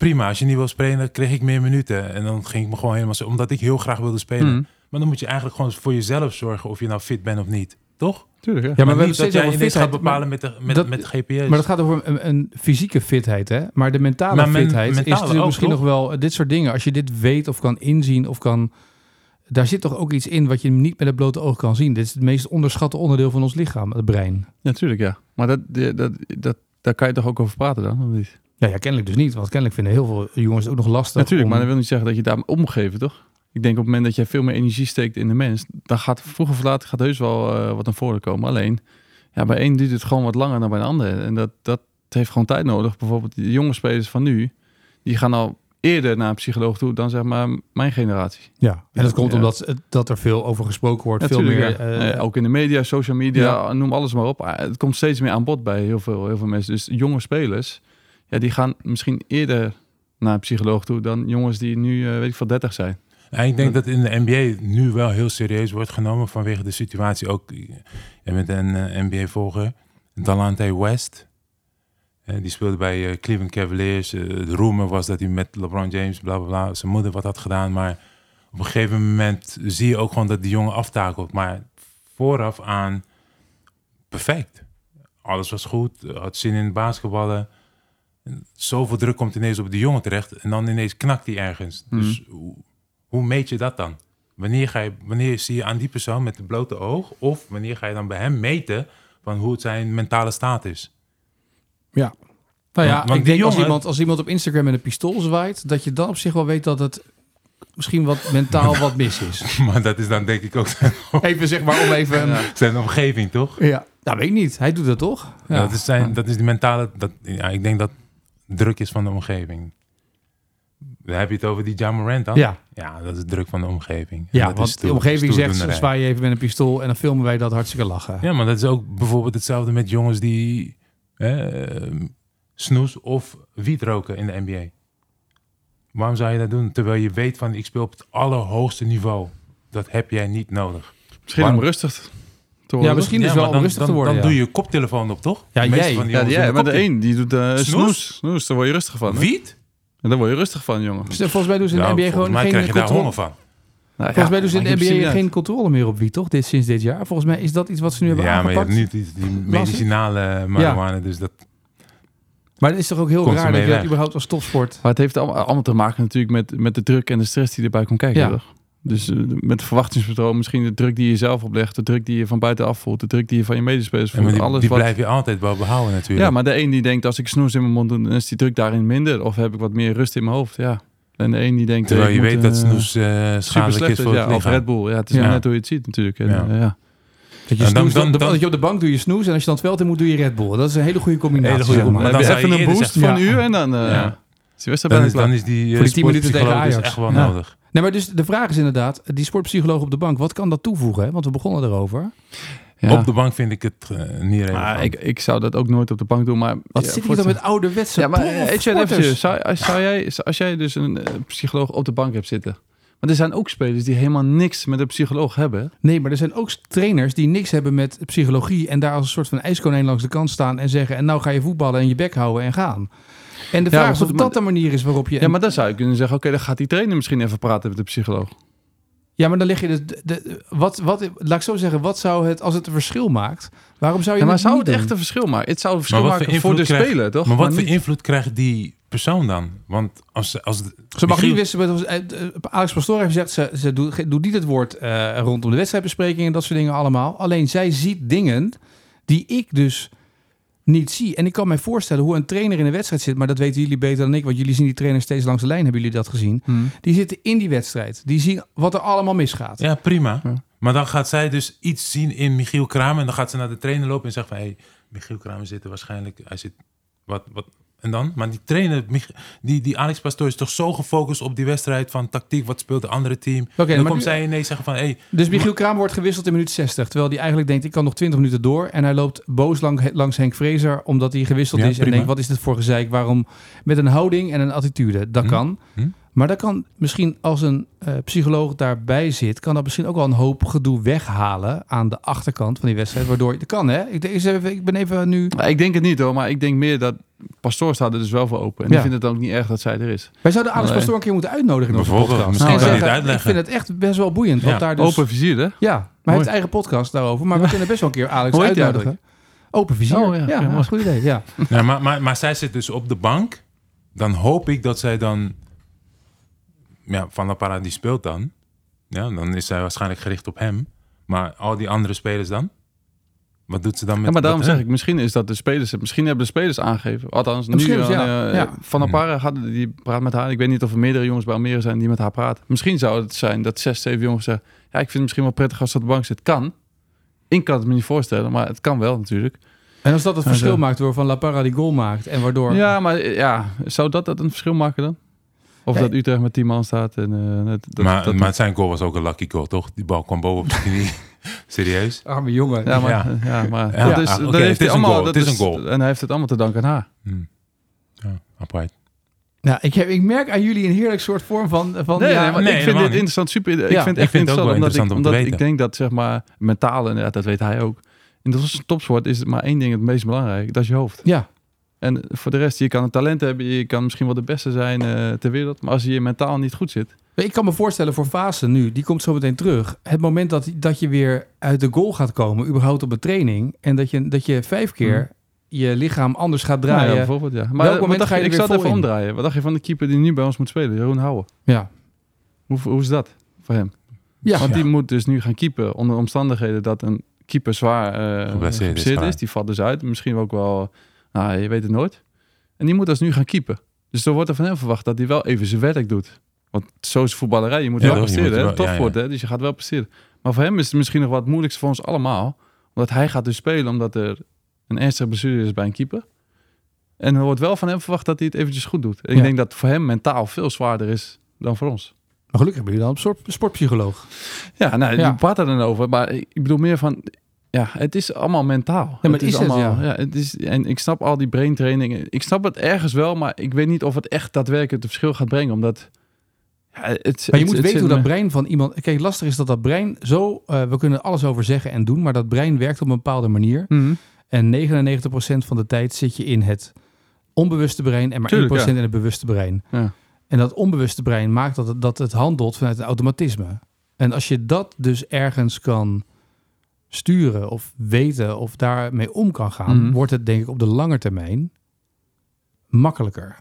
Prima, als je niet wil spelen, kreeg ik meer minuten. En dan ging ik me gewoon helemaal zo, omdat ik heel graag wilde spelen. Hmm. Maar dan moet je eigenlijk gewoon voor jezelf zorgen of je nou fit bent of niet. Toch? Tuurlijk, ja. Ja, maar niet dat jij over ineens gaat bepalen met, de, met, dat- met GPS. Maar dat gaat over een, een fysieke fitheid, hè? Maar de mentale Maar men- fitheid is mentale natuurlijk ook, misschien toch? nog wel... Dit soort dingen, als je dit weet of kan inzien of kan... Daar zit toch ook iets in wat je niet met het blote oog kan zien. Dit is het meest onderschatte onderdeel van ons lichaam, het brein. Ja, tuurlijk, ja. Maar dat, dat, dat, daar kan je toch ook over praten dan? Of niet? Ja, ja, kennelijk dus niet. Want kennelijk vinden heel veel jongens het ook nog lastig. Natuurlijk, om- maar dat wil niet zeggen dat je daar om moet geven, toch? Ik denk op het moment dat jij veel meer energie steekt in de mens, dan gaat vroeger of later gaat heus wel eh, wat naar voren komen. Alleen, ja, bij één duurt het gewoon wat langer dan bij de ander. En dat, dat heeft gewoon tijd nodig. Bijvoorbeeld de jonge spelers van nu, die gaan al eerder naar een psycholoog toe dan zeg maar mijn generatie. Ja, en dat komt Ja. omdat dat er veel over gesproken wordt. veel meer... Ja. eh, ook in de media, social media, noem alles maar op. Ah, Het komt steeds meer aan bod bij heel veel, heel veel mensen. Dus jonge spelers, ja, die gaan misschien eerder naar een psycholoog toe dan jongens die nu, eh, weet ik veel, 30 zijn. Ja, ik denk dat in de NBA nu wel heel serieus wordt genomen vanwege de situatie. Ook, je bent een eh, NBA-volger, Dalante West. Eh, die speelde bij eh, Cleveland Cavaliers. Eh, de rumor was dat hij met LeBron James, bla bla bla, zijn moeder wat had gedaan. Maar op een gegeven moment zie je ook gewoon dat die jongen aftakelt. Maar vooraf aan perfect. Alles was goed, eh, had zin in basketballen. Zoveel druk komt ineens op de jongen terecht. En dan ineens knakt hij ergens. Dus hoe, hoe meet je dat dan? Wanneer, ga je, wanneer zie je aan die persoon met het blote oog? Of wanneer ga je dan bij hem meten van hoe het zijn mentale staat is? Ja. Nou ja, Want- want ik die denk als, jongen- iemand, als iemand op Instagram met een pistool zwaait, dat je dan op zich wel weet dat het misschien wat mentaal wat mis is. maar dat is dan denk ik ook zijn, Even zeg maar om even... Ja. zijn omgeving, toch? Nou, weet ik niet. Hij doet dat toch? Ja. Dat, is zijn, dat is die mentale... Dat, ja, ik denk dat druk is van de omgeving. Dan heb je het over die Jamarant dan? Ja, Ja, dat is druk van de omgeving. Ja dat is want stoer- de omgeving zegt, zwaai je even met een pistool en dan filmen wij dat hartstikke lachen. Ja, maar dat is ook bijvoorbeeld hetzelfde met jongens die eh, snoes of wiet roken in de NBA. Waarom zou je dat doen? Terwijl je weet van ik speel op het allerhoogste niveau. Dat heb jij niet nodig. Misschien Waarom- om rustig worden. Ja, misschien Ja, wel om dan, rustig dan, te worden. Dan ja. doe je je koptelefoon op, toch? Ja, jij. van die Ja, ja, doen maar de een die doet eh Snoes? snoes. Daar word je rustig van. Wiet? En daar word je rustig van, jongen. Dus Volgens mij doen ze in de Nou, NBA volgens gewoon geen krijg je daar controle. honger van. Nou, Volgens mij doen ze in de NBA geen controle meer op wie, toch? Dit, sinds dit jaar. Volgens mij is dat iets wat ze nu hebben Ja, maar je aangepakt. hebt niet die, die medicinale marihuana, dus dat... Maar het is toch ook heel raar dat je dat überhaupt als topsport... Maar het heeft allemaal, allemaal te maken natuurlijk met, met de druk en de stress die erbij komt kijken. Ja. toch? Dus eh, met het verwachtingspatroon, misschien de druk die je zelf oplegt, de druk die je van buitenaf voelt, de druk die je van je medespelers Ja, voelt. maar die, alles die wat... blijf je altijd wel behouden natuurlijk. Ja, maar de een die denkt als ik snoes in mijn mond doe, dan is die druk daarin minder. Of heb ik wat meer rust in mijn hoofd. Ja. En de een die denkt... Terwijl eh, je weet dat eh, snoes eh, super schadelijk is is. voor Ja, het of lichaam. Red Bull. Ja, het is Ja. net hoe je het ziet natuurlijk. En, Ja. ja. Dat je, En dan- dan- dan, dan- dat je op de bank doe je snoes en als je dan het veld in moet, doe je Red Bull. Dat is een hele goede combinatie. Hele goede. Maar Dan, dan heb je even een boost van een ja. uur en dan... Ja. is Dan is, die, eh, Voor die 10 minuten tegen sportpsycholoog Ajax. echt gewoon Ja. nodig. Nee, maar dus de vraag is inderdaad, die sportpsycholoog op de bank, wat kan dat toevoegen? Hè? Want we begonnen erover. Ja. Op de bank vind ik het eh, niet. Maar ik, ik zou dat ook nooit op de bank doen. Maar Wat ja, zit je dan met ouderwetse Ja, maar eh, even, zou, als, zou jij, als jij dus een eh, psycholoog op de bank hebt zitten. Maar er zijn ook spelers die helemaal niks met een psycholoog hebben. Nee, maar er zijn ook trainers die niks hebben met psychologie en daar als een soort van ijskonijn langs de kant staan en zeggen en nou ga je voetballen en je bek houden en gaan. En de Ja, vraag is of dat maar- de manier is waarop je... Ja, maar dan zou je kunnen zeggen, oké, dan gaat die trainer misschien even praten met de psycholoog. Ja, maar dan leg je de, de, de- wat, wat, laat ik zo zeggen, wat zou het, als het een verschil maakt, waarom zou je Ja, maar het zou niet het doen? echt een verschil maken? Het zou een verschil maken voor de speler, toch? Maar wat voor niet- invloed krijgt die persoon dan? Want als, als Ze mag niet met- eh, eh, Alex Pastoor heeft gezegd, ze, ze doet niet het woord eh, rondom de wedstrijdbesprekingen en dat soort dingen allemaal. Alleen zij ziet dingen die ik dus niet zie. En ik kan mij voorstellen hoe een trainer in een wedstrijd zit, maar dat weten jullie beter dan ik, want jullie zien die trainer steeds langs de lijn, hebben jullie dat gezien? Hmm. Die zitten in die wedstrijd. Die zien wat er allemaal misgaat. Ja, prima. Ja. Maar dan gaat zij dus iets zien in Michiel Kramer. En dan gaat ze naar de trainer lopen en zegt van... Hé, hey, Michiel Kramer zit er waarschijnlijk... Hij zit... Wat, wat... En dan? Maar die trainer, die, die Alex Pastoor is toch zo gefocust op die wedstrijd van tactiek. Wat speelt de andere team? Oké, en dan komt zij ineens zeggen van... Hey, Dus Michiel Kramer wordt gewisseld in minuut 60. Terwijl hij eigenlijk denkt, ik kan nog 20 minuten door. En hij loopt boos lang, langs Henk Vrezer, omdat hij gewisseld Ja, is. En denkt, wat is dit voor gezeik? Waarom? Met een houding en een attitude. Dat Hm. kan. Hm. Maar dat kan misschien, als een eh, psycholoog daarbij zit... kan dat misschien ook wel een hoop gedoe weghalen... aan de achterkant van die wedstrijd. Waardoor, dat kan hè? Ik, denk eens even, ik ben even nu... Maar ik denk het niet hoor, maar ik denk meer dat Pastoor staat er dus wel voor open. En Ja. die vindt het ook niet erg dat zij er is. Wij zouden Alex. Pastoor een keer moeten uitnodigen in onze Bijvoorbeeld, podcast. misschien En kan hij het zeggen, uitleggen. Ik vind het echt best wel boeiend. Ja, daar dus, Open vizier, hè? Ja, maar hij heeft eigen podcast daarover. Maar we kunnen best wel een keer Alex uitnodigen. Open vizier. Oh, ja. ja, Ja, goed idee. Ja. Ja, maar, maar, maar zij zit dus op de bank. Dan hoop ik dat zij dan... Ja, Van La Parra die speelt dan. Ja, dan is zij waarschijnlijk gericht op hem. Maar al die andere spelers dan? Wat doet ze dan met... Ja, maar daarom zeg ik, misschien is dat de spelers, misschien hebben de spelers aangegeven. Althans, nu Misschien, eh, ja. eh, Ja. Van der Parra gaat, die praat met haar. Ik weet niet of er meerdere jongens bij Almere zijn die met haar praten. Misschien zou het zijn dat zes, zeven jongens zeggen, ja, ik vind het misschien wel prettig als ze op de bank zit. Kan. Ik kan het me niet voorstellen, maar het kan wel natuurlijk. En als dat het verschil zo. maakt door Van La Parra die goal maakt en waardoor... Ja, maar ja, zou dat, dat een verschil maken dan? Of Nee. dat Utrecht met 10 man staat en eh, dat, maar, dat- maar zijn goal was ook een lucky goal, toch? Die bal kwam boven op zijn knie. Serieus? Arme jongen. ja, maar, Ja. ja. maar Ja, dat is, ah, heeft het hij is een allemaal. goal, dat het is een goal. En hij heeft het allemaal te danken aan haar. Hm. Ja, apart. Ja, ik, heb, ik merk aan jullie een heerlijk soort vorm van... van Nee, ja, nee, maar nee, ik vind dit niet. interessant, super. Ik vind het ik echt vind het ook wel interessant, omdat, ik, interessant om te omdat ik weten. denk dat zeg maar mentaal en ja, dat weet hij ook. In de topsport is het maar één ding het meest belangrijk, dat is je hoofd. ja. En voor de rest, je kan een talent hebben, je kan misschien wel de beste zijn eh, ter wereld, maar als je mentaal niet goed zit, Ik kan me voorstellen voor Fase nu, die komt zo meteen terug. Het moment dat, dat je weer uit de goal gaat komen, überhaupt op een training, en dat je, dat je vijf keer je lichaam anders gaat Nou draaien. ja, bijvoorbeeld, ja. Maar Welk moment ga je je, ik even in? omdraaien. Wat dacht je van de keeper die nu bij ons moet spelen, Jeroen Houwen? ja. Hoe, hoe is dat voor hem? Ja. Want die moet dus nu gaan keepen onder omstandigheden dat een keeper zwaar eh Geblesseerd is. Die valt dus uit. Misschien ook wel, nou, je weet het nooit. En die moet dus nu gaan keepen. Dus er wordt er van hem verwacht dat hij wel even zijn werk doet. Want zo is voetballerij. Je moet Ja, wel presteren. moet hè? wel- Tof ja, wordt, hè? Dus je gaat wel presteren. Maar voor hem is het misschien nog wat moeilijkste voor ons allemaal. Omdat hij gaat dus spelen omdat er een ernstige blessure is bij een keeper. En er wordt wel van hem verwacht dat hij het eventjes goed doet. En Ja. ik denk dat voor hem mentaal veel zwaarder is dan voor ons. Maar gelukkig hebben jullie dan een soort sportpsycholoog. Ja, nou, Ja. je praat er dan over. Maar ik bedoel meer van... Ja, het is allemaal mentaal. maar het is het, allemaal, ja. het is, en ik snap al die brain trainingen. Ik snap het ergens wel, maar ik weet niet of het echt daadwerkelijk het verschil gaat brengen. Omdat... Ja, het, Maar je het- moet weten hoe dat me- brein van iemand... Kijk, lastig is dat dat brein zo... eh, we kunnen alles over zeggen en doen, maar dat brein werkt op een bepaalde manier. Mhm. En 99% van de tijd zit je in het onbewuste brein en maar Tuurlijk, 1% ja. in het bewuste brein. Ja. En dat onbewuste brein maakt dat het, dat het handelt vanuit het automatisme. En als je dat dus ergens kan sturen of weten of daarmee om kan gaan, Mhm. wordt het denk ik op de lange termijn makkelijker.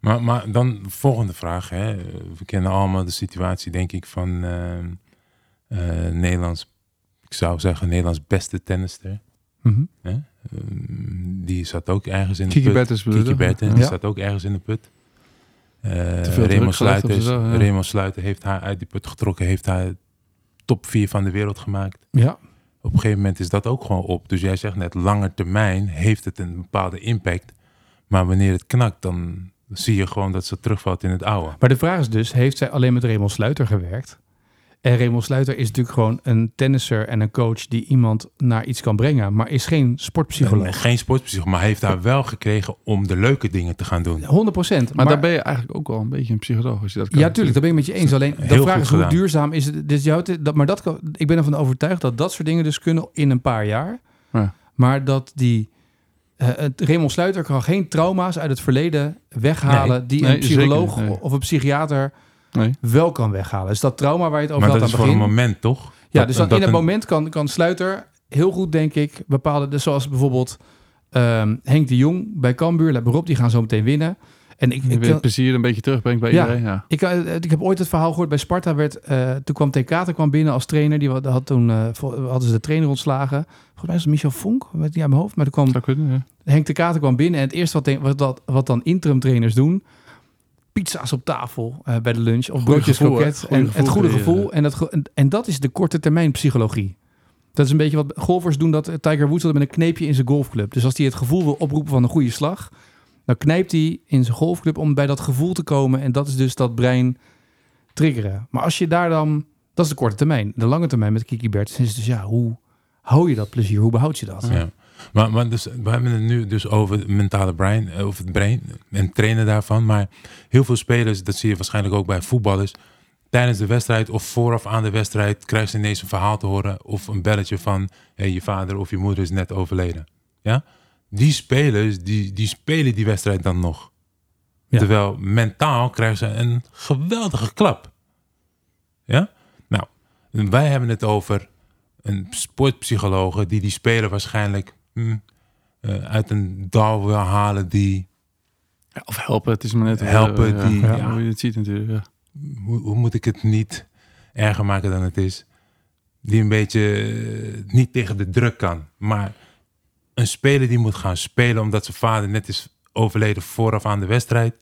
Maar, maar dan volgende vraag. Hè. We kennen allemaal de situatie, denk ik, van eh, eh, Nederlands, ik zou zeggen Nederlands beste tennister. Mhm. Hè? Ehm, die zat ook ergens in de Kiki put. Bertens? Kiki Bertens, Ja. die zat ook ergens in de put. Eh Raymond, Sluiter, ja. Raymond Sluiter heeft haar uit die put getrokken, heeft haar top 4 van de wereld gemaakt. Ja. Op een gegeven moment is dat ook gewoon op. Dus jij zegt net, lange termijn heeft het een bepaalde impact. Maar wanneer het knakt, dan zie je gewoon dat ze terugvalt in het oude. Maar de vraag is dus, heeft zij alleen met Raymond Sluiter gewerkt? En Raymond Sluiter is natuurlijk gewoon een tennisser en een coach die iemand naar iets kan brengen, maar is geen sportpsycholoog. En Geen sportpsycholoog, maar heeft haar wel gekregen om de leuke dingen te gaan doen. 100 procent. Maar, daar ben je eigenlijk ook wel een beetje een psycholoog als je dat kan. Ja, tuurlijk, daar ben ik met je eens. Alleen de vraag is hoe duurzaam is het. Dus jou, dat, maar dat kan, ik ben ervan overtuigd dat dat soort dingen dus kunnen in een paar jaar. Ja. Maar dat die. eh, het Raymond Sluiter kan geen trauma's uit het verleden weghalen. die Nee, een psycholoog zeker niet, nee. of een psychiater Nee. wel kan weghalen. Dus dat trauma waar je het over Maar had dat aan is het voor een begin. moment, toch? Ja, Dat- dus dan dat in het een- moment kan, kan Sluiter heel goed, denk ik, bepaalde... Dus zoals bijvoorbeeld ehm, Henk de Jong bij Cambuur, let maar op, die gaan zo meteen winnen. En ik, ik, weer het plezier een beetje terugbrengt bij Ja. iedereen. Ja. ik, eh, ik heb ooit het verhaal gehoord bij Sparta. Werd, eh, toen kwam TK Kater kwam binnen als trainer. Die had, toen, eh, hadden ze de trainer ontslagen. Volgens mij was het Michel Vonk, weet niet uit mijn hoofd. Maar toen kwam kunnen, ja. Henk de Kater kwam binnen. En het eerste wat, wat, dat- wat dan interim trainers doen... pizza's op tafel eh, bij de lunch. Of broodjes kroket. Goeie En gevoel het goede gevoel. En dat, ge- en, en dat is de korte termijn psychologie. Dat is een beetje wat golfers doen. Dat Tiger Woods had met een kneepje in zijn golfclub. Dus als hij het gevoel wil oproepen van een goede slag... dan knijpt hij in zijn golfclub om bij dat gevoel te komen. En dat is dus dat brein triggeren. Maar als je daar dan... Dat is de korte termijn. De lange termijn met Kiki Bertens is dus ja, hoe hou je dat plezier? Hoe behoud je dat? Ja. Maar, maar dus, we hebben het nu dus over het mentale brein, eh, over het brein en trainen daarvan. Maar heel veel spelers, dat zie je waarschijnlijk ook bij voetballers. Tijdens de wedstrijd of vooraf aan de wedstrijd krijgen ze ineens een verhaal te horen. Of een belletje van hey, je vader of je moeder is net overleden. Ja? Die spelers, die, die spelen die wedstrijd dan nog. Ja. Terwijl mentaal krijgen ze een geweldige klap. Ja? Nou, wij hebben het over een sportpsycholoog die die speler waarschijnlijk hm, eh, uit een dal wil halen die, Ja, of helpen, het is maar net Helpen, eh, die- ja, ja. hoe je het ziet natuurlijk. Ja. hoe, hoe moet ik het niet erger maken dan het is, die een beetje eh, niet tegen de druk kan. Maar een speler die moet gaan spelen omdat zijn vader net is overleden vooraf aan de wedstrijd.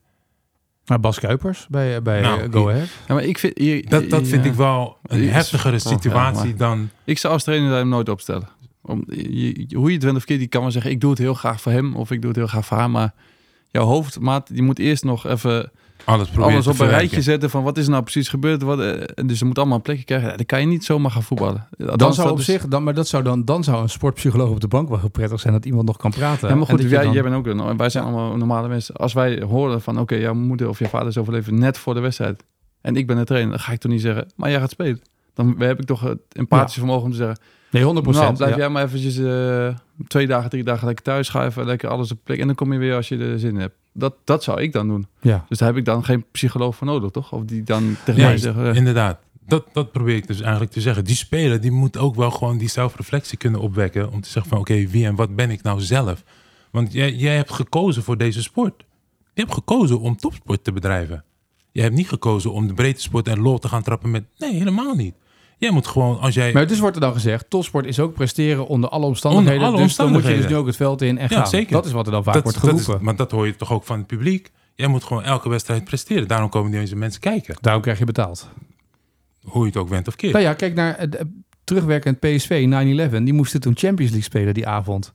Maar Bas Kuipers bij, bij Nou, Go Ahead. Ja, maar ik vind, hier, Dat, dat vind ja. ik wel een heftigere oh, ja, situatie dan... Ik zou als trainer hem nooit opstellen. Om, je, hoe je het went of keert, die kan wel zeggen... ik doe het heel graag voor hem of ik doe het heel graag voor haar. Maar jouw hoofdmaat, die moet eerst nog even Alles proberen alles op een rijtje zetten... van wat is er nou precies gebeurd. Wat, eh, en dus ze moet allemaal een plekje krijgen. Ja, dan kan je niet zomaar gaan voetballen. Dan zou op zich, dan, maar dat zou dan, dan zou een sportpsycholoog op de bank wel heel prettig zijn dat iemand nog kan praten. Ja, maar En goed, jij, dan- jij bent ook een, wij zijn allemaal normale mensen. Als wij horen van, oké, jouw moeder of je vader is overleven net voor de wedstrijd. En ik ben de trainer, dan ga ik toch niet zeggen, maar jij gaat spelen. Dan heb ik toch het empathische vermogen om te zeggen, Nee, 100% nou, blijf ja. jij maar eventjes eh, twee dagen, drie dagen lekker thuis schuiven, lekker alles op plek. En dan kom je weer als je er zin in hebt. Dat, dat zou ik dan doen. Ja. Dus daar heb ik dan geen psycholoog voor nodig, toch? Of die dan tegen mij zeggen, eh, inderdaad. Dat, dat probeer ik dus eigenlijk te zeggen. Die speler die moet ook wel gewoon die zelfreflectie kunnen opwekken. Om te zeggen van oké, wie en wat ben ik nou zelf? Want jij, jij hebt gekozen voor deze sport. Je hebt gekozen om topsport te bedrijven. Je hebt niet gekozen om de breedte sport en lol te gaan trappen met... Nee, helemaal niet. Jij moet gewoon, als jij... Maar dus wordt er dan gezegd, topsport is ook presteren onder alle omstandigheden. Onder alle dus dan moet je dus nu ook het veld in en Ja, gaan. zeker. Dat is wat er dan vaak dat, wordt dat geroepen. is, maar dat hoor je toch ook van het publiek. Jij moet gewoon elke wedstrijd presteren. Daarom komen deze mensen kijken. Daarom krijg je betaald. Hoe je het ook went of keert. Nou ja, kijk naar het eh, terugwerkend PSV 9-11. Die moesten toen Champions League spelen die avond.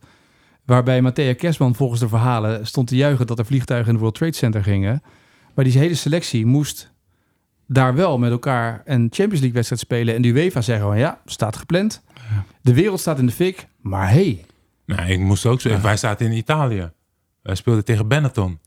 Waarbij Matthea Kersman volgens de verhalen stond te juichen dat er vliegtuigen in het World Trade Center gingen. Maar die hele selectie moest daar wel met elkaar een Champions League wedstrijd spelen. En de UEFA zeggen van ja, staat gepland. De wereld staat in de fik. Maar hey, Nou, ik moest ook zo. Wij zaten in Italië. Wij speelden tegen Benetton.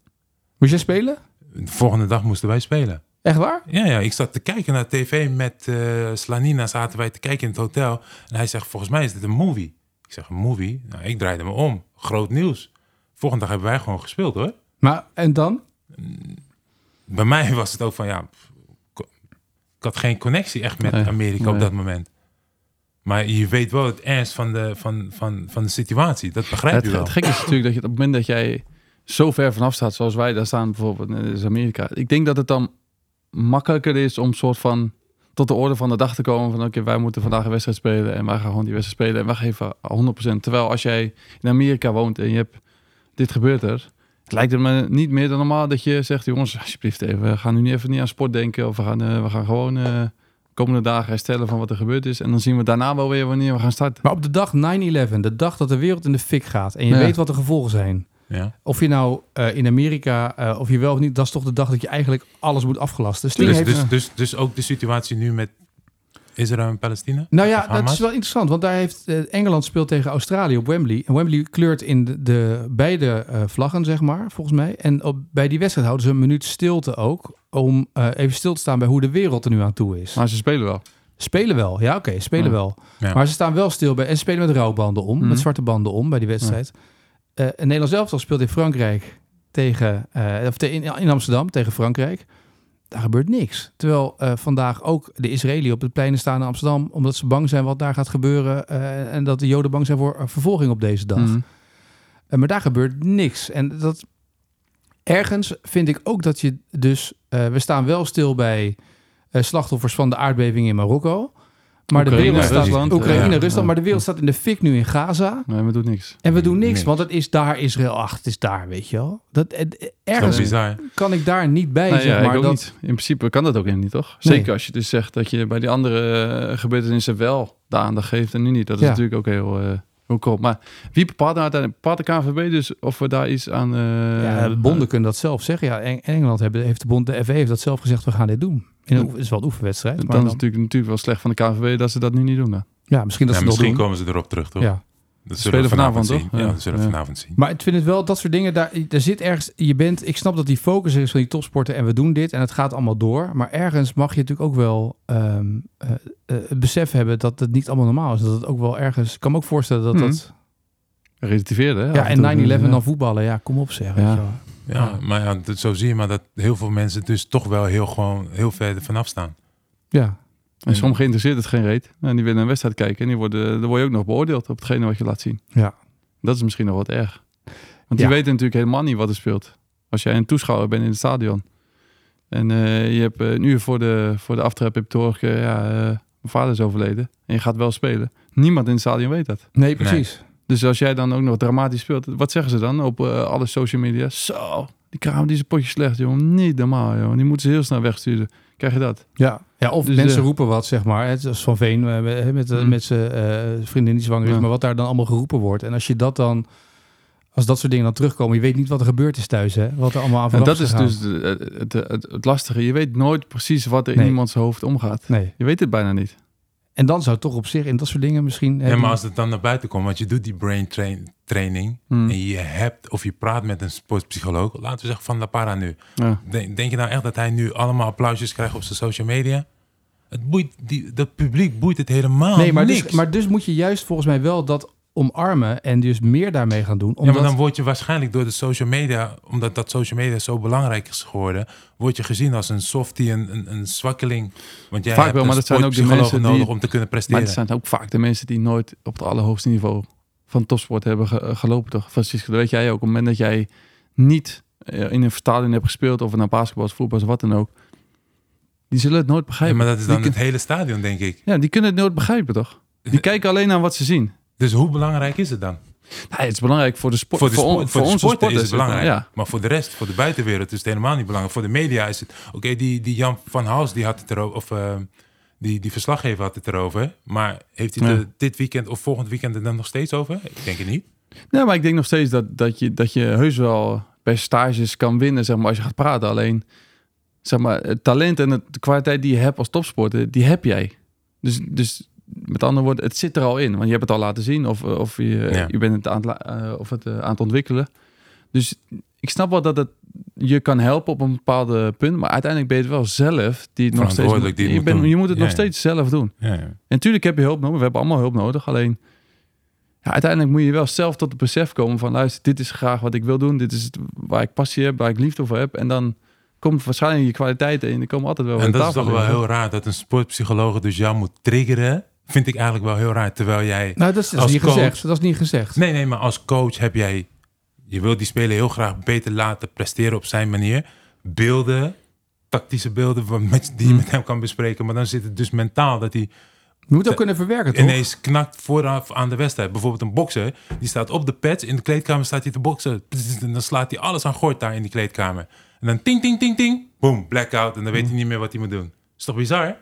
moest jij spelen? De volgende dag moesten wij spelen. Echt waar? Ja, ja, ik zat te kijken naar tv met eh, Slanina. Zaten wij te kijken in het hotel. En hij zegt, volgens mij is dit een movie. Ik zeg, een movie? Nou, ik draaide me om. Groot nieuws. Volgende dag hebben wij gewoon gespeeld hoor. Maar en dan? Bij mij was het ook van, ja... Ik had geen connectie echt met Nee, Amerika op dat moment. Maar je weet wel het ernst van de, van, van, van de situatie. Dat begrijp Het, je wel. het gekke is natuurlijk dat je op het moment dat jij zo ver vanaf staat, zoals wij daar staan, bijvoorbeeld in Amerika. Ik denk dat het dan makkelijker is om soort van tot de orde van de dag te komen van oké, wij moeten vandaag een wedstrijd spelen en wij gaan gewoon die wedstrijd spelen en wij geven 100%. Terwijl als jij in Amerika woont en je hebt dit gebeurt er, het lijkt het me niet meer dan normaal dat je zegt jongens, alsjeblieft even, we gaan nu niet even niet aan sport denken of we gaan, eh, we gaan gewoon eh, komende dagen herstellen van wat er gebeurd is en dan zien we daarna wel weer wanneer we gaan starten. Maar op de dag 9-11, de dag dat de wereld in de fik gaat en je Ja. weet wat de gevolgen zijn. Ja. Of je nou eh, in Amerika, eh, of je wel of niet, dat is toch de dag dat je eigenlijk alles moet afgelasten. Dus, heeft, dus, dus, dus ook de situatie nu met Israël en Palestina? nou ja, dat is wel interessant, want daar heeft eh, Engeland speelt tegen Australië op Wembley. En Wembley kleurt in de, de beide eh, vlaggen, zeg maar, volgens mij. En op, bij die wedstrijd houden ze een minuut stilte ook, om eh, even stil te staan bij hoe de wereld er nu aan toe is. Maar ze spelen wel. Spelen wel, ja oké, spelen Ja. wel. Ja. Maar ze staan wel stil bij en ze spelen met rouwbanden om, Mhm. met zwarte banden om bij die wedstrijd. Eh en Nederland zelf speelt in Frankrijk tegen, eh, of te- in, in Amsterdam tegen Frankrijk. Daar gebeurt niks. Terwijl eh, vandaag ook de Israëliën op het pleinen staan in Amsterdam, omdat ze bang zijn wat daar gaat gebeuren eh, en dat de Joden bang zijn voor eh, vervolging op deze dag. Eh, maar daar gebeurt niks. En dat ergens vind ik ook dat je dus. we staan wel stil bij slachtoffers van de aardbeving in Marokko. Maar de Oekraïne, wereld staat, Rusland, Oekraïne, ja. Rusland, maar de wereld staat in de fik nu in Gaza. Nee, we doen niks. En we doen niks, Niks. want het is daar Israël. Ach, het is daar, weet je wel. Dat, eh, Dat is ergens kan ik daar niet bij, Nee, zeg ja, ik maar. Dat, niet. In principe kan dat ook helemaal niet, toch? Nee. Zeker als je dus zegt dat je bij die andere eh, gebeurtenissen wel de aandacht geeft en nu niet. Dat is Ja. natuurlijk ook heel, eh cool. Maar wie bepaalt nou uiteindelijk? Bepaalt de KNVB dus of we daar iets aan... eh, ja, de bonden kunnen dat zelf zeggen. Ja, Eng- Engeland hebben, heeft de bond, de FA heeft dat zelf gezegd, we gaan dit doen. In een, is wel een oefenwedstrijd. dan Maar is dan, het natuurlijk, natuurlijk wel slecht van de KNVB dat ze dat nu niet doen. Dan. ja, misschien dat Ja, ze misschien doen. komen ze erop terug, toch? Ja. Dat Spelen zullen we vanavond, vanavond, zien. Ja, Ja. dat zullen we Ja. vanavond zien. Maar ik vind het wel, dat soort dingen, daar, er zit ergens, je bent, ik snap dat die focus is van die topsporten en we doen dit en het gaat allemaal door. Maar ergens mag je natuurlijk ook wel ehm, eh, eh, het besef hebben dat het niet allemaal normaal is. Dat het ook wel ergens, ik kan me ook voorstellen dat Mhm. dat, Relativeerde, hè? ja, en en toe. 9-11 Ja. dan voetballen, ja, kom op zeg. Ja. Ja, maar ja, dat- zo zie je maar dat heel veel mensen dus toch wel heel, gewoon, heel ver vanaf staan. Ja. En sommigen interesseert het geen reet. En die willen een wedstrijd kijken en die worden, dan word je ook nog beoordeeld op hetgene wat je laat zien. Ja. Dat is misschien nog wat erg. Want Ja. die weten natuurlijk helemaal niet wat er speelt. Als jij een toeschouwer bent in het stadion. En eh, je hebt eh, een uur voor de, voor de aftrap heb je te horen ja, eh, mijn vader is overleden. En je gaat wel spelen. Niemand in het stadion weet dat. Nee, precies. Dus als jij dan ook nog dramatisch speelt, wat zeggen ze dan op eh, alle social media? Zo, die kraam die is een potje slecht, jongen. Niet normaal, jongen. Die moeten ze heel snel wegsturen. Krijg je dat? Ja, ja of Dus, mensen eh, roepen wat, zeg maar. Het is Van Veen eh, met, met, Mm. met zijn vriendin die zwanger is, Ja. maar wat daar dan allemaal geroepen wordt. En als je dat dan, als dat soort dingen dan terugkomen, je weet niet wat er gebeurd is thuis, hè? Wat er allemaal aan En vooraf dat is dus het, het, het, het lastige. Je weet nooit precies wat er Nee. in iemands hoofd omgaat. Nee. Je weet het bijna niet. En dan zou het toch op zich in dat soort dingen misschien... Ja, maar als het dan naar buiten komt, want je doet die brain train, training Hmm. en je hebt of je praat met een sportpsycholoog, laten we zeggen van La Para nu. Ja. Denk, denk je nou echt dat hij nu allemaal applausjes krijgt op zijn social media? Het boeit, die, dat publiek boeit het helemaal nee, maar niks. dus, maar dus moet je juist volgens mij wel dat omarmen en dus meer daarmee gaan doen. ja, Omdat, maar dan word je waarschijnlijk door de social media, omdat dat social media zo belangrijk is geworden, word je gezien als een softie, een, een, een zwakkeling. Want jij Vaak hebt wel, maar dat zijn ook de mensen die- nodig om te kunnen Maar presteren. het zijn ook vaak de mensen die nooit op het allerhoogste niveau van topsport hebben ge- gelopen. Toch? Francisco, dat weet jij ook. Op het moment dat jij niet eh, in een stadion hebt gespeeld, of het nou basketbal is, voetbal is, wat dan ook. Die zullen het nooit Ja, begrijpen. maar dat is die, dan het hele stadion, denk ik. ja, die kunnen het nooit begrijpen, toch? Die kijken alleen naar wat ze zien. Dus hoe belangrijk is het dan? Het is belangrijk voor de sport. Voor de, sport, voor de onze sporter is het belangrijk. Ja, Maar voor de rest, voor de buitenwereld is het helemaal niet belangrijk. Voor de media is het... Oké, die, die Jan van Hals die had het erover... Of eh, die, die verslaggever had het erover. Maar heeft hij het Ja. er dit weekend of volgend weekend er dan nog steeds over? Ik denk het niet. Nee, maar ik denk nog steeds dat, dat, je, dat je heus wel percentages kan winnen, zeg maar, als je gaat praten. Alleen, zeg maar, het talent en het, de kwaliteit die je hebt als topsporter, die heb jij. Dus, dus met andere woorden, het zit er al in. Want je hebt het al laten zien of, of je, Ja. je bent het aan het, eh, of het, eh, aan het ontwikkelen. Dus ik snap wel dat het je kan helpen op een bepaalde punt. Maar uiteindelijk ben je het wel zelf die het nog steeds Verantwoordelijk die je, moet doen. je moet het Ja, nog steeds zelf doen. Ja, ja. En natuurlijk heb je hulp nodig. We hebben allemaal hulp nodig. Alleen, ja, uiteindelijk moet je wel zelf tot het besef komen van... luister, dit is graag wat ik wil doen. Dit is het waar ik passie heb, waar ik liefde voor heb. En dan komt waarschijnlijk je kwaliteiten in. Die komen altijd wel En dat is toch wel heel raar dat een sportpsycholoog dus jou moet triggeren. Vind ik eigenlijk wel heel raar. Terwijl jij... nou, dat is, dat is als niet coach- gezegd. Dat is niet gezegd. Nee, nee, maar als coach heb jij... Je wilt die speler heel graag beter laten presteren op zijn manier. Beelden, tactische beelden met, die je Hmm. met hem kan bespreken. Maar dan zit het dus mentaal dat hij Je moet ook kunnen verwerken, toch? ineens knakt vooraf aan de wedstrijd. Bijvoorbeeld een bokser, die staat op de pads. In de kleedkamer staat hij te boksen. En dan slaat hij alles aan gort daar in die kleedkamer. En dan ting, ting, ting, ting. Boom, blackout. En dan weet hij niet meer wat hij moet doen. Is toch bizar?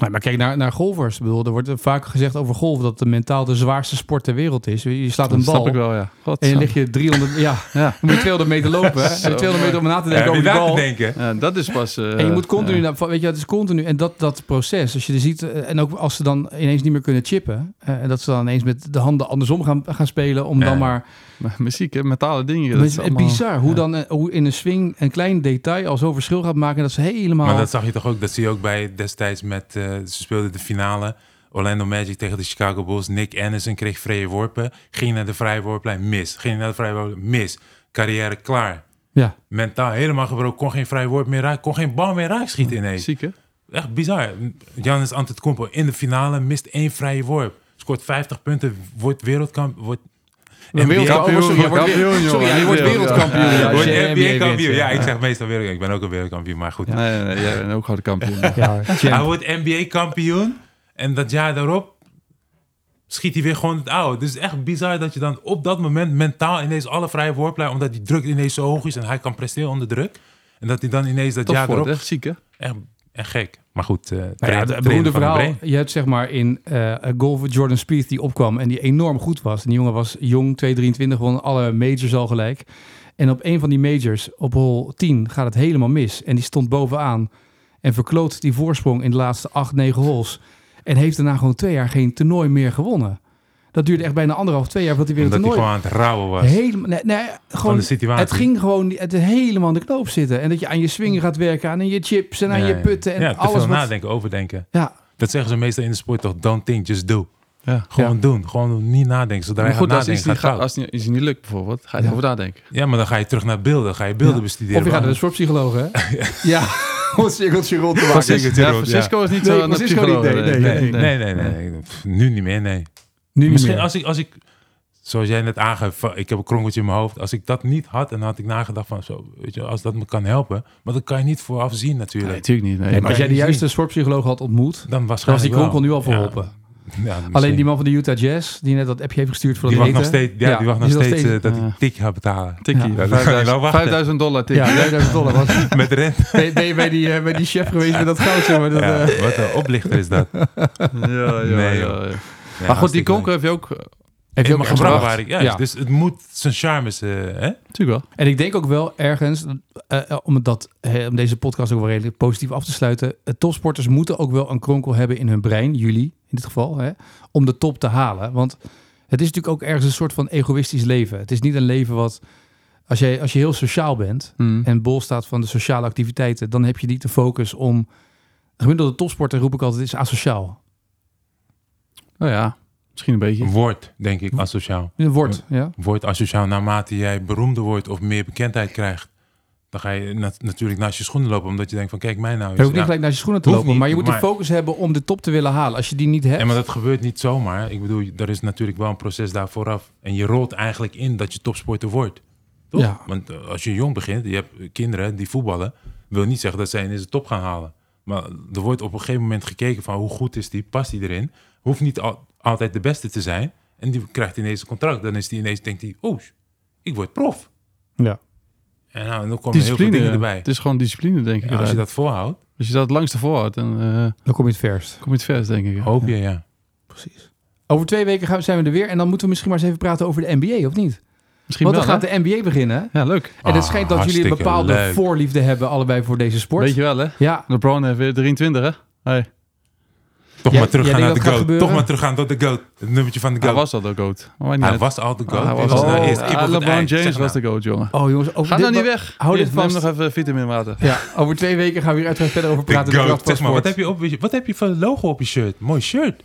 Nee, maar kijk naar, naar golfers. Ik bedoel, er wordt vaak gezegd over golf dat het mentaal de zwaarste sport ter wereld is. Je slaat een Dat snap bal ik wel, ja. God, en je zo. lig je 300... Ja, Ja. dan moet je 200 meter lopen. Hè? En 200 meter om na te denken over die bal. denken? Ja, dat is pas... eh, En je moet continu, ja. weet je, het is continu. En dat, dat proces, als je er ziet, eh, en ook als ze dan ineens niet meer kunnen chippen, eh, en dat ze dan ineens met de handen andersom gaan, gaan spelen, om Ja. dan maar. Maar muziek, hè, mentale dingen. Dat Het is allemaal- bizar hoe ja. dan eh, hoe in een swing een klein detail al zo verschil gaat maken dat ze helemaal. Maar dat zag je toch ook, dat zie je ook bij destijds met, eh, ze speelden de finale. Orlando Magic tegen de Chicago Bulls. Nick Anderson kreeg vrije worpen. Ging naar de vrije worplijn, mis. Ging naar de vrije worplijn, mis. Carrière klaar. Ja, Mentaal helemaal gebroken. Kon geen vrije worp meer raken. Kon geen bal meer raak schieten ineens. Ziek, hè? Echt bizar. Giannis Antetokounmpo in de finale mist één vrije worp. Scoort 50 punten, wordt wereldkampioen. Wordt Een wereldkampioen, sorry, je wordt weer- Kampioen, sorry, jongen. je wordt wereldkampioen. Ja, ja, Ja, wordt als je NBA NBA-kampioen. Ja, ik zeg meestal wereldkampioen. Ik ben ook een wereldkampioen, maar goed. Nee, nee, nee, jij bent ook gewoon de kampioen. ja, Hij wordt NBA-kampioen. En dat jaar daarop schiet hij weer gewoon het oude. Dus het is echt bizar dat je dan op dat moment mentaal ineens alle vrije worplijn... omdat die druk ineens zo hoog is en hij kan presteren onder druk. En dat hij dan ineens dat jaar erop... echt ziek, hè? Echt, gek. Maar goed, eh Nou ja, trainen- het beroemde verhaal. Je hebt zeg maar in eh golf Jordan Spieth die opkwam en die enorm goed was. En die jongen was jong, 223, won alle majors al gelijk. En op een van die majors, op hole 10, gaat het helemaal mis. En die stond bovenaan en verkloot die voorsprong in de laatste 8, 9 holes. En heeft daarna gewoon twee jaar geen toernooi meer gewonnen. Dat duurde echt bijna anderhalf, twee jaar voordat hij weer een Omdat hij toernooi... gewoon aan het rauwen was. Helemaal, nee, nee, van gewoon, de situatie. het ging gewoon het helemaal aan de knoop zitten. En dat je aan je swing gaat werken, aan je chips en aan Ja, je putten en ja, te alles veel wat... nadenken, overdenken. Ja, Dat zeggen ze meestal in de sport toch. Don't think, just do. Ja. Gewoon doen. Gewoon niet nadenken. Zodra Maar je goed, gaat als nadenken, niet, gaat gaat, het als het niet, niet lukt bijvoorbeeld, ga je Ja. erover nadenken. Ja, maar dan ga je terug naar beelden. Ga je beelden Ja. bestuderen. Of je gaat naar de sportpsycholoog, hè? ja. om het cirkeltje rond te maken. Francisco, Ja, ja. Francisco is niet Nee, zo een Francisco niet, nee, Nee, nee, nee, nee, nee. Nu niet meer, nee. Nu Misschien meer. als ik, als ik, zoals jij net aangaf, van, ik heb een kronkeltje in mijn hoofd. Als ik dat niet had, dan had ik nagedacht van, zo, weet je, als dat me kan helpen. Maar dat kan je niet vooraf zien natuurlijk. Nee, natuurlijk niet. Nee. Nee, maar als jij de juiste sportpsycholoog had ontmoet, dan dan was die kronkel wel. nu al verholpen. Ja, ja, Alleen die man van de Utah Jazz, die net dat appje heeft gestuurd voor die dat wacht nog eten. steeds, ja, die wacht nog steeds eh, dat ik tikje ga betalen. Tikkie. Ja, dat kan je 5000 wel wachten. 5000 dollar tikkie. Ja, 5000 dollar was. Met rent. Ben, ben je bij die, eh, bij die chef geweest met dat goud? Zeg maar, dat, Ja, eh, wat een oplichter is dat. Ja, ja, Nee, ja, joh. ja. Ja, Maar goed, die konkel heb je ook... ook gebracht. gebracht. waar ik- Ja, Ja. Dus het moet zijn charmes, eh, hè? Natuurlijk wel. En ik denk ook wel ergens, eh, eh, om, dat, eh, om deze podcast ook wel redelijk positief af te sluiten. eh, topsporters moeten ook wel een kronkel hebben in hun brein, jullie in dit geval, hè, om de top te halen. Want het is natuurlijk ook ergens een soort van egoïstisch leven. Het is niet een leven wat, als je, als je heel sociaal bent Hmm. en bol staat van de sociale activiteiten, dan heb je niet de focus om. Gemiddelde topsporter roep ik altijd is asociaal. Nou ja, misschien een beetje. Wordt, denk ik, asociaal. Woord, ja. Wordt asociaal naarmate jij beroemder wordt of meer bekendheid krijgt. Dan ga je nat- natuurlijk naast je schoenen lopen, omdat je denkt van kijk mij nou Je eens. hoeft niet gelijk naar je schoenen te lopen, niet, maar je moet de focus hebben om de top te willen halen. Als je die niet hebt, Ja, maar dat gebeurt niet zomaar. Ik bedoel, er is natuurlijk wel een proces daar vooraf. En je rolt eigenlijk in dat je topsporter wordt. Toch? Ja. Want eh, als je jong begint, je hebt kinderen die voetballen, wil niet zeggen dat zij ineens de top gaan halen. Maar er wordt op een gegeven moment gekeken van hoe goed is die, past die erin. Hoeft niet al- altijd de beste te zijn. En die krijgt ineens een contract. Dan is die ineens, denkt hij, oh, ik word prof. ja. En nou, dan komen heel veel Discipline. dingen erbij. Het is gewoon discipline, denk ik. Ja, als je dat volhoudt, Als je dat het langste volhoudt, dan eh, dan kom je het verst. kom je het verst, denk ik. hoop je, ja. Precies. Over twee weken gaan we, zijn we er weer. En dan moeten we misschien maar eens even praten over de NBA, of niet? Misschien Want dan wel, gaat de NBA beginnen. Ja, leuk. En het Ah, schijnt dat jullie een bepaalde leuk. voorliefde hebben, allebei voor deze sport. Weet je wel, hè? Ja, LeBron heeft weer 23, hè? Hey. Toch Jij- maar teruggaan naar de goat. gebeuren? Toch maar teruggaan tot de goat. Het nummertje van de Hij goat. was al de GOAT. Niet Hij was al de goat. Hij Dit was al- oh, eerst kip Ah, LeBron. James was de GOAT, jongen. Oh jongens, over Ga nou niet weg. Hou dit vast. nog even vitamin water. Ja, over twee weken gaan we hier uiteraard verder over De praten. de goat. Van Zeg maar, wat heb, je op, wat heb je voor logo op je shirt? Mooi shirt.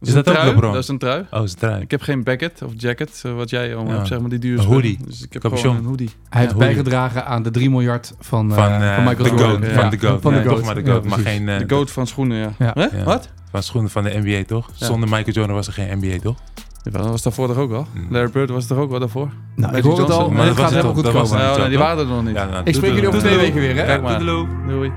Is is, dat een ook trui. LeBron? Dat is een trui. Oh, is het trui. Ik heb geen jacket of jacket, eh, wat jij allemaal Ja. hebt, zeg maar, die dure Een hoodie. Dus ik heb Capuchon. gewoon een hoodie. Hij heeft Ja, bijgedragen aan de 3 miljard van, eh, Van, van eh, Michael de Jordan. goat. Van de goat. Van de goat. Toch maar de Ja, goat. maar geen... De GOAT van schoenen, ja. Ja. Hè? Ja. Wat? Van schoenen van de NBA, toch? Ja. Zonder Michael Jordan was er geen NBA, toch? Ja, dat was daarvoor toch ook al? Mm. Larry Bird was er ook wel daarvoor? Nou, ik hoor het al, maar dat gaat helemaal goed komen. die waren er nog niet. Nou, Ik spreek jullie over twee weken weer, hè? Kijk maar. Toedeloe. Doei.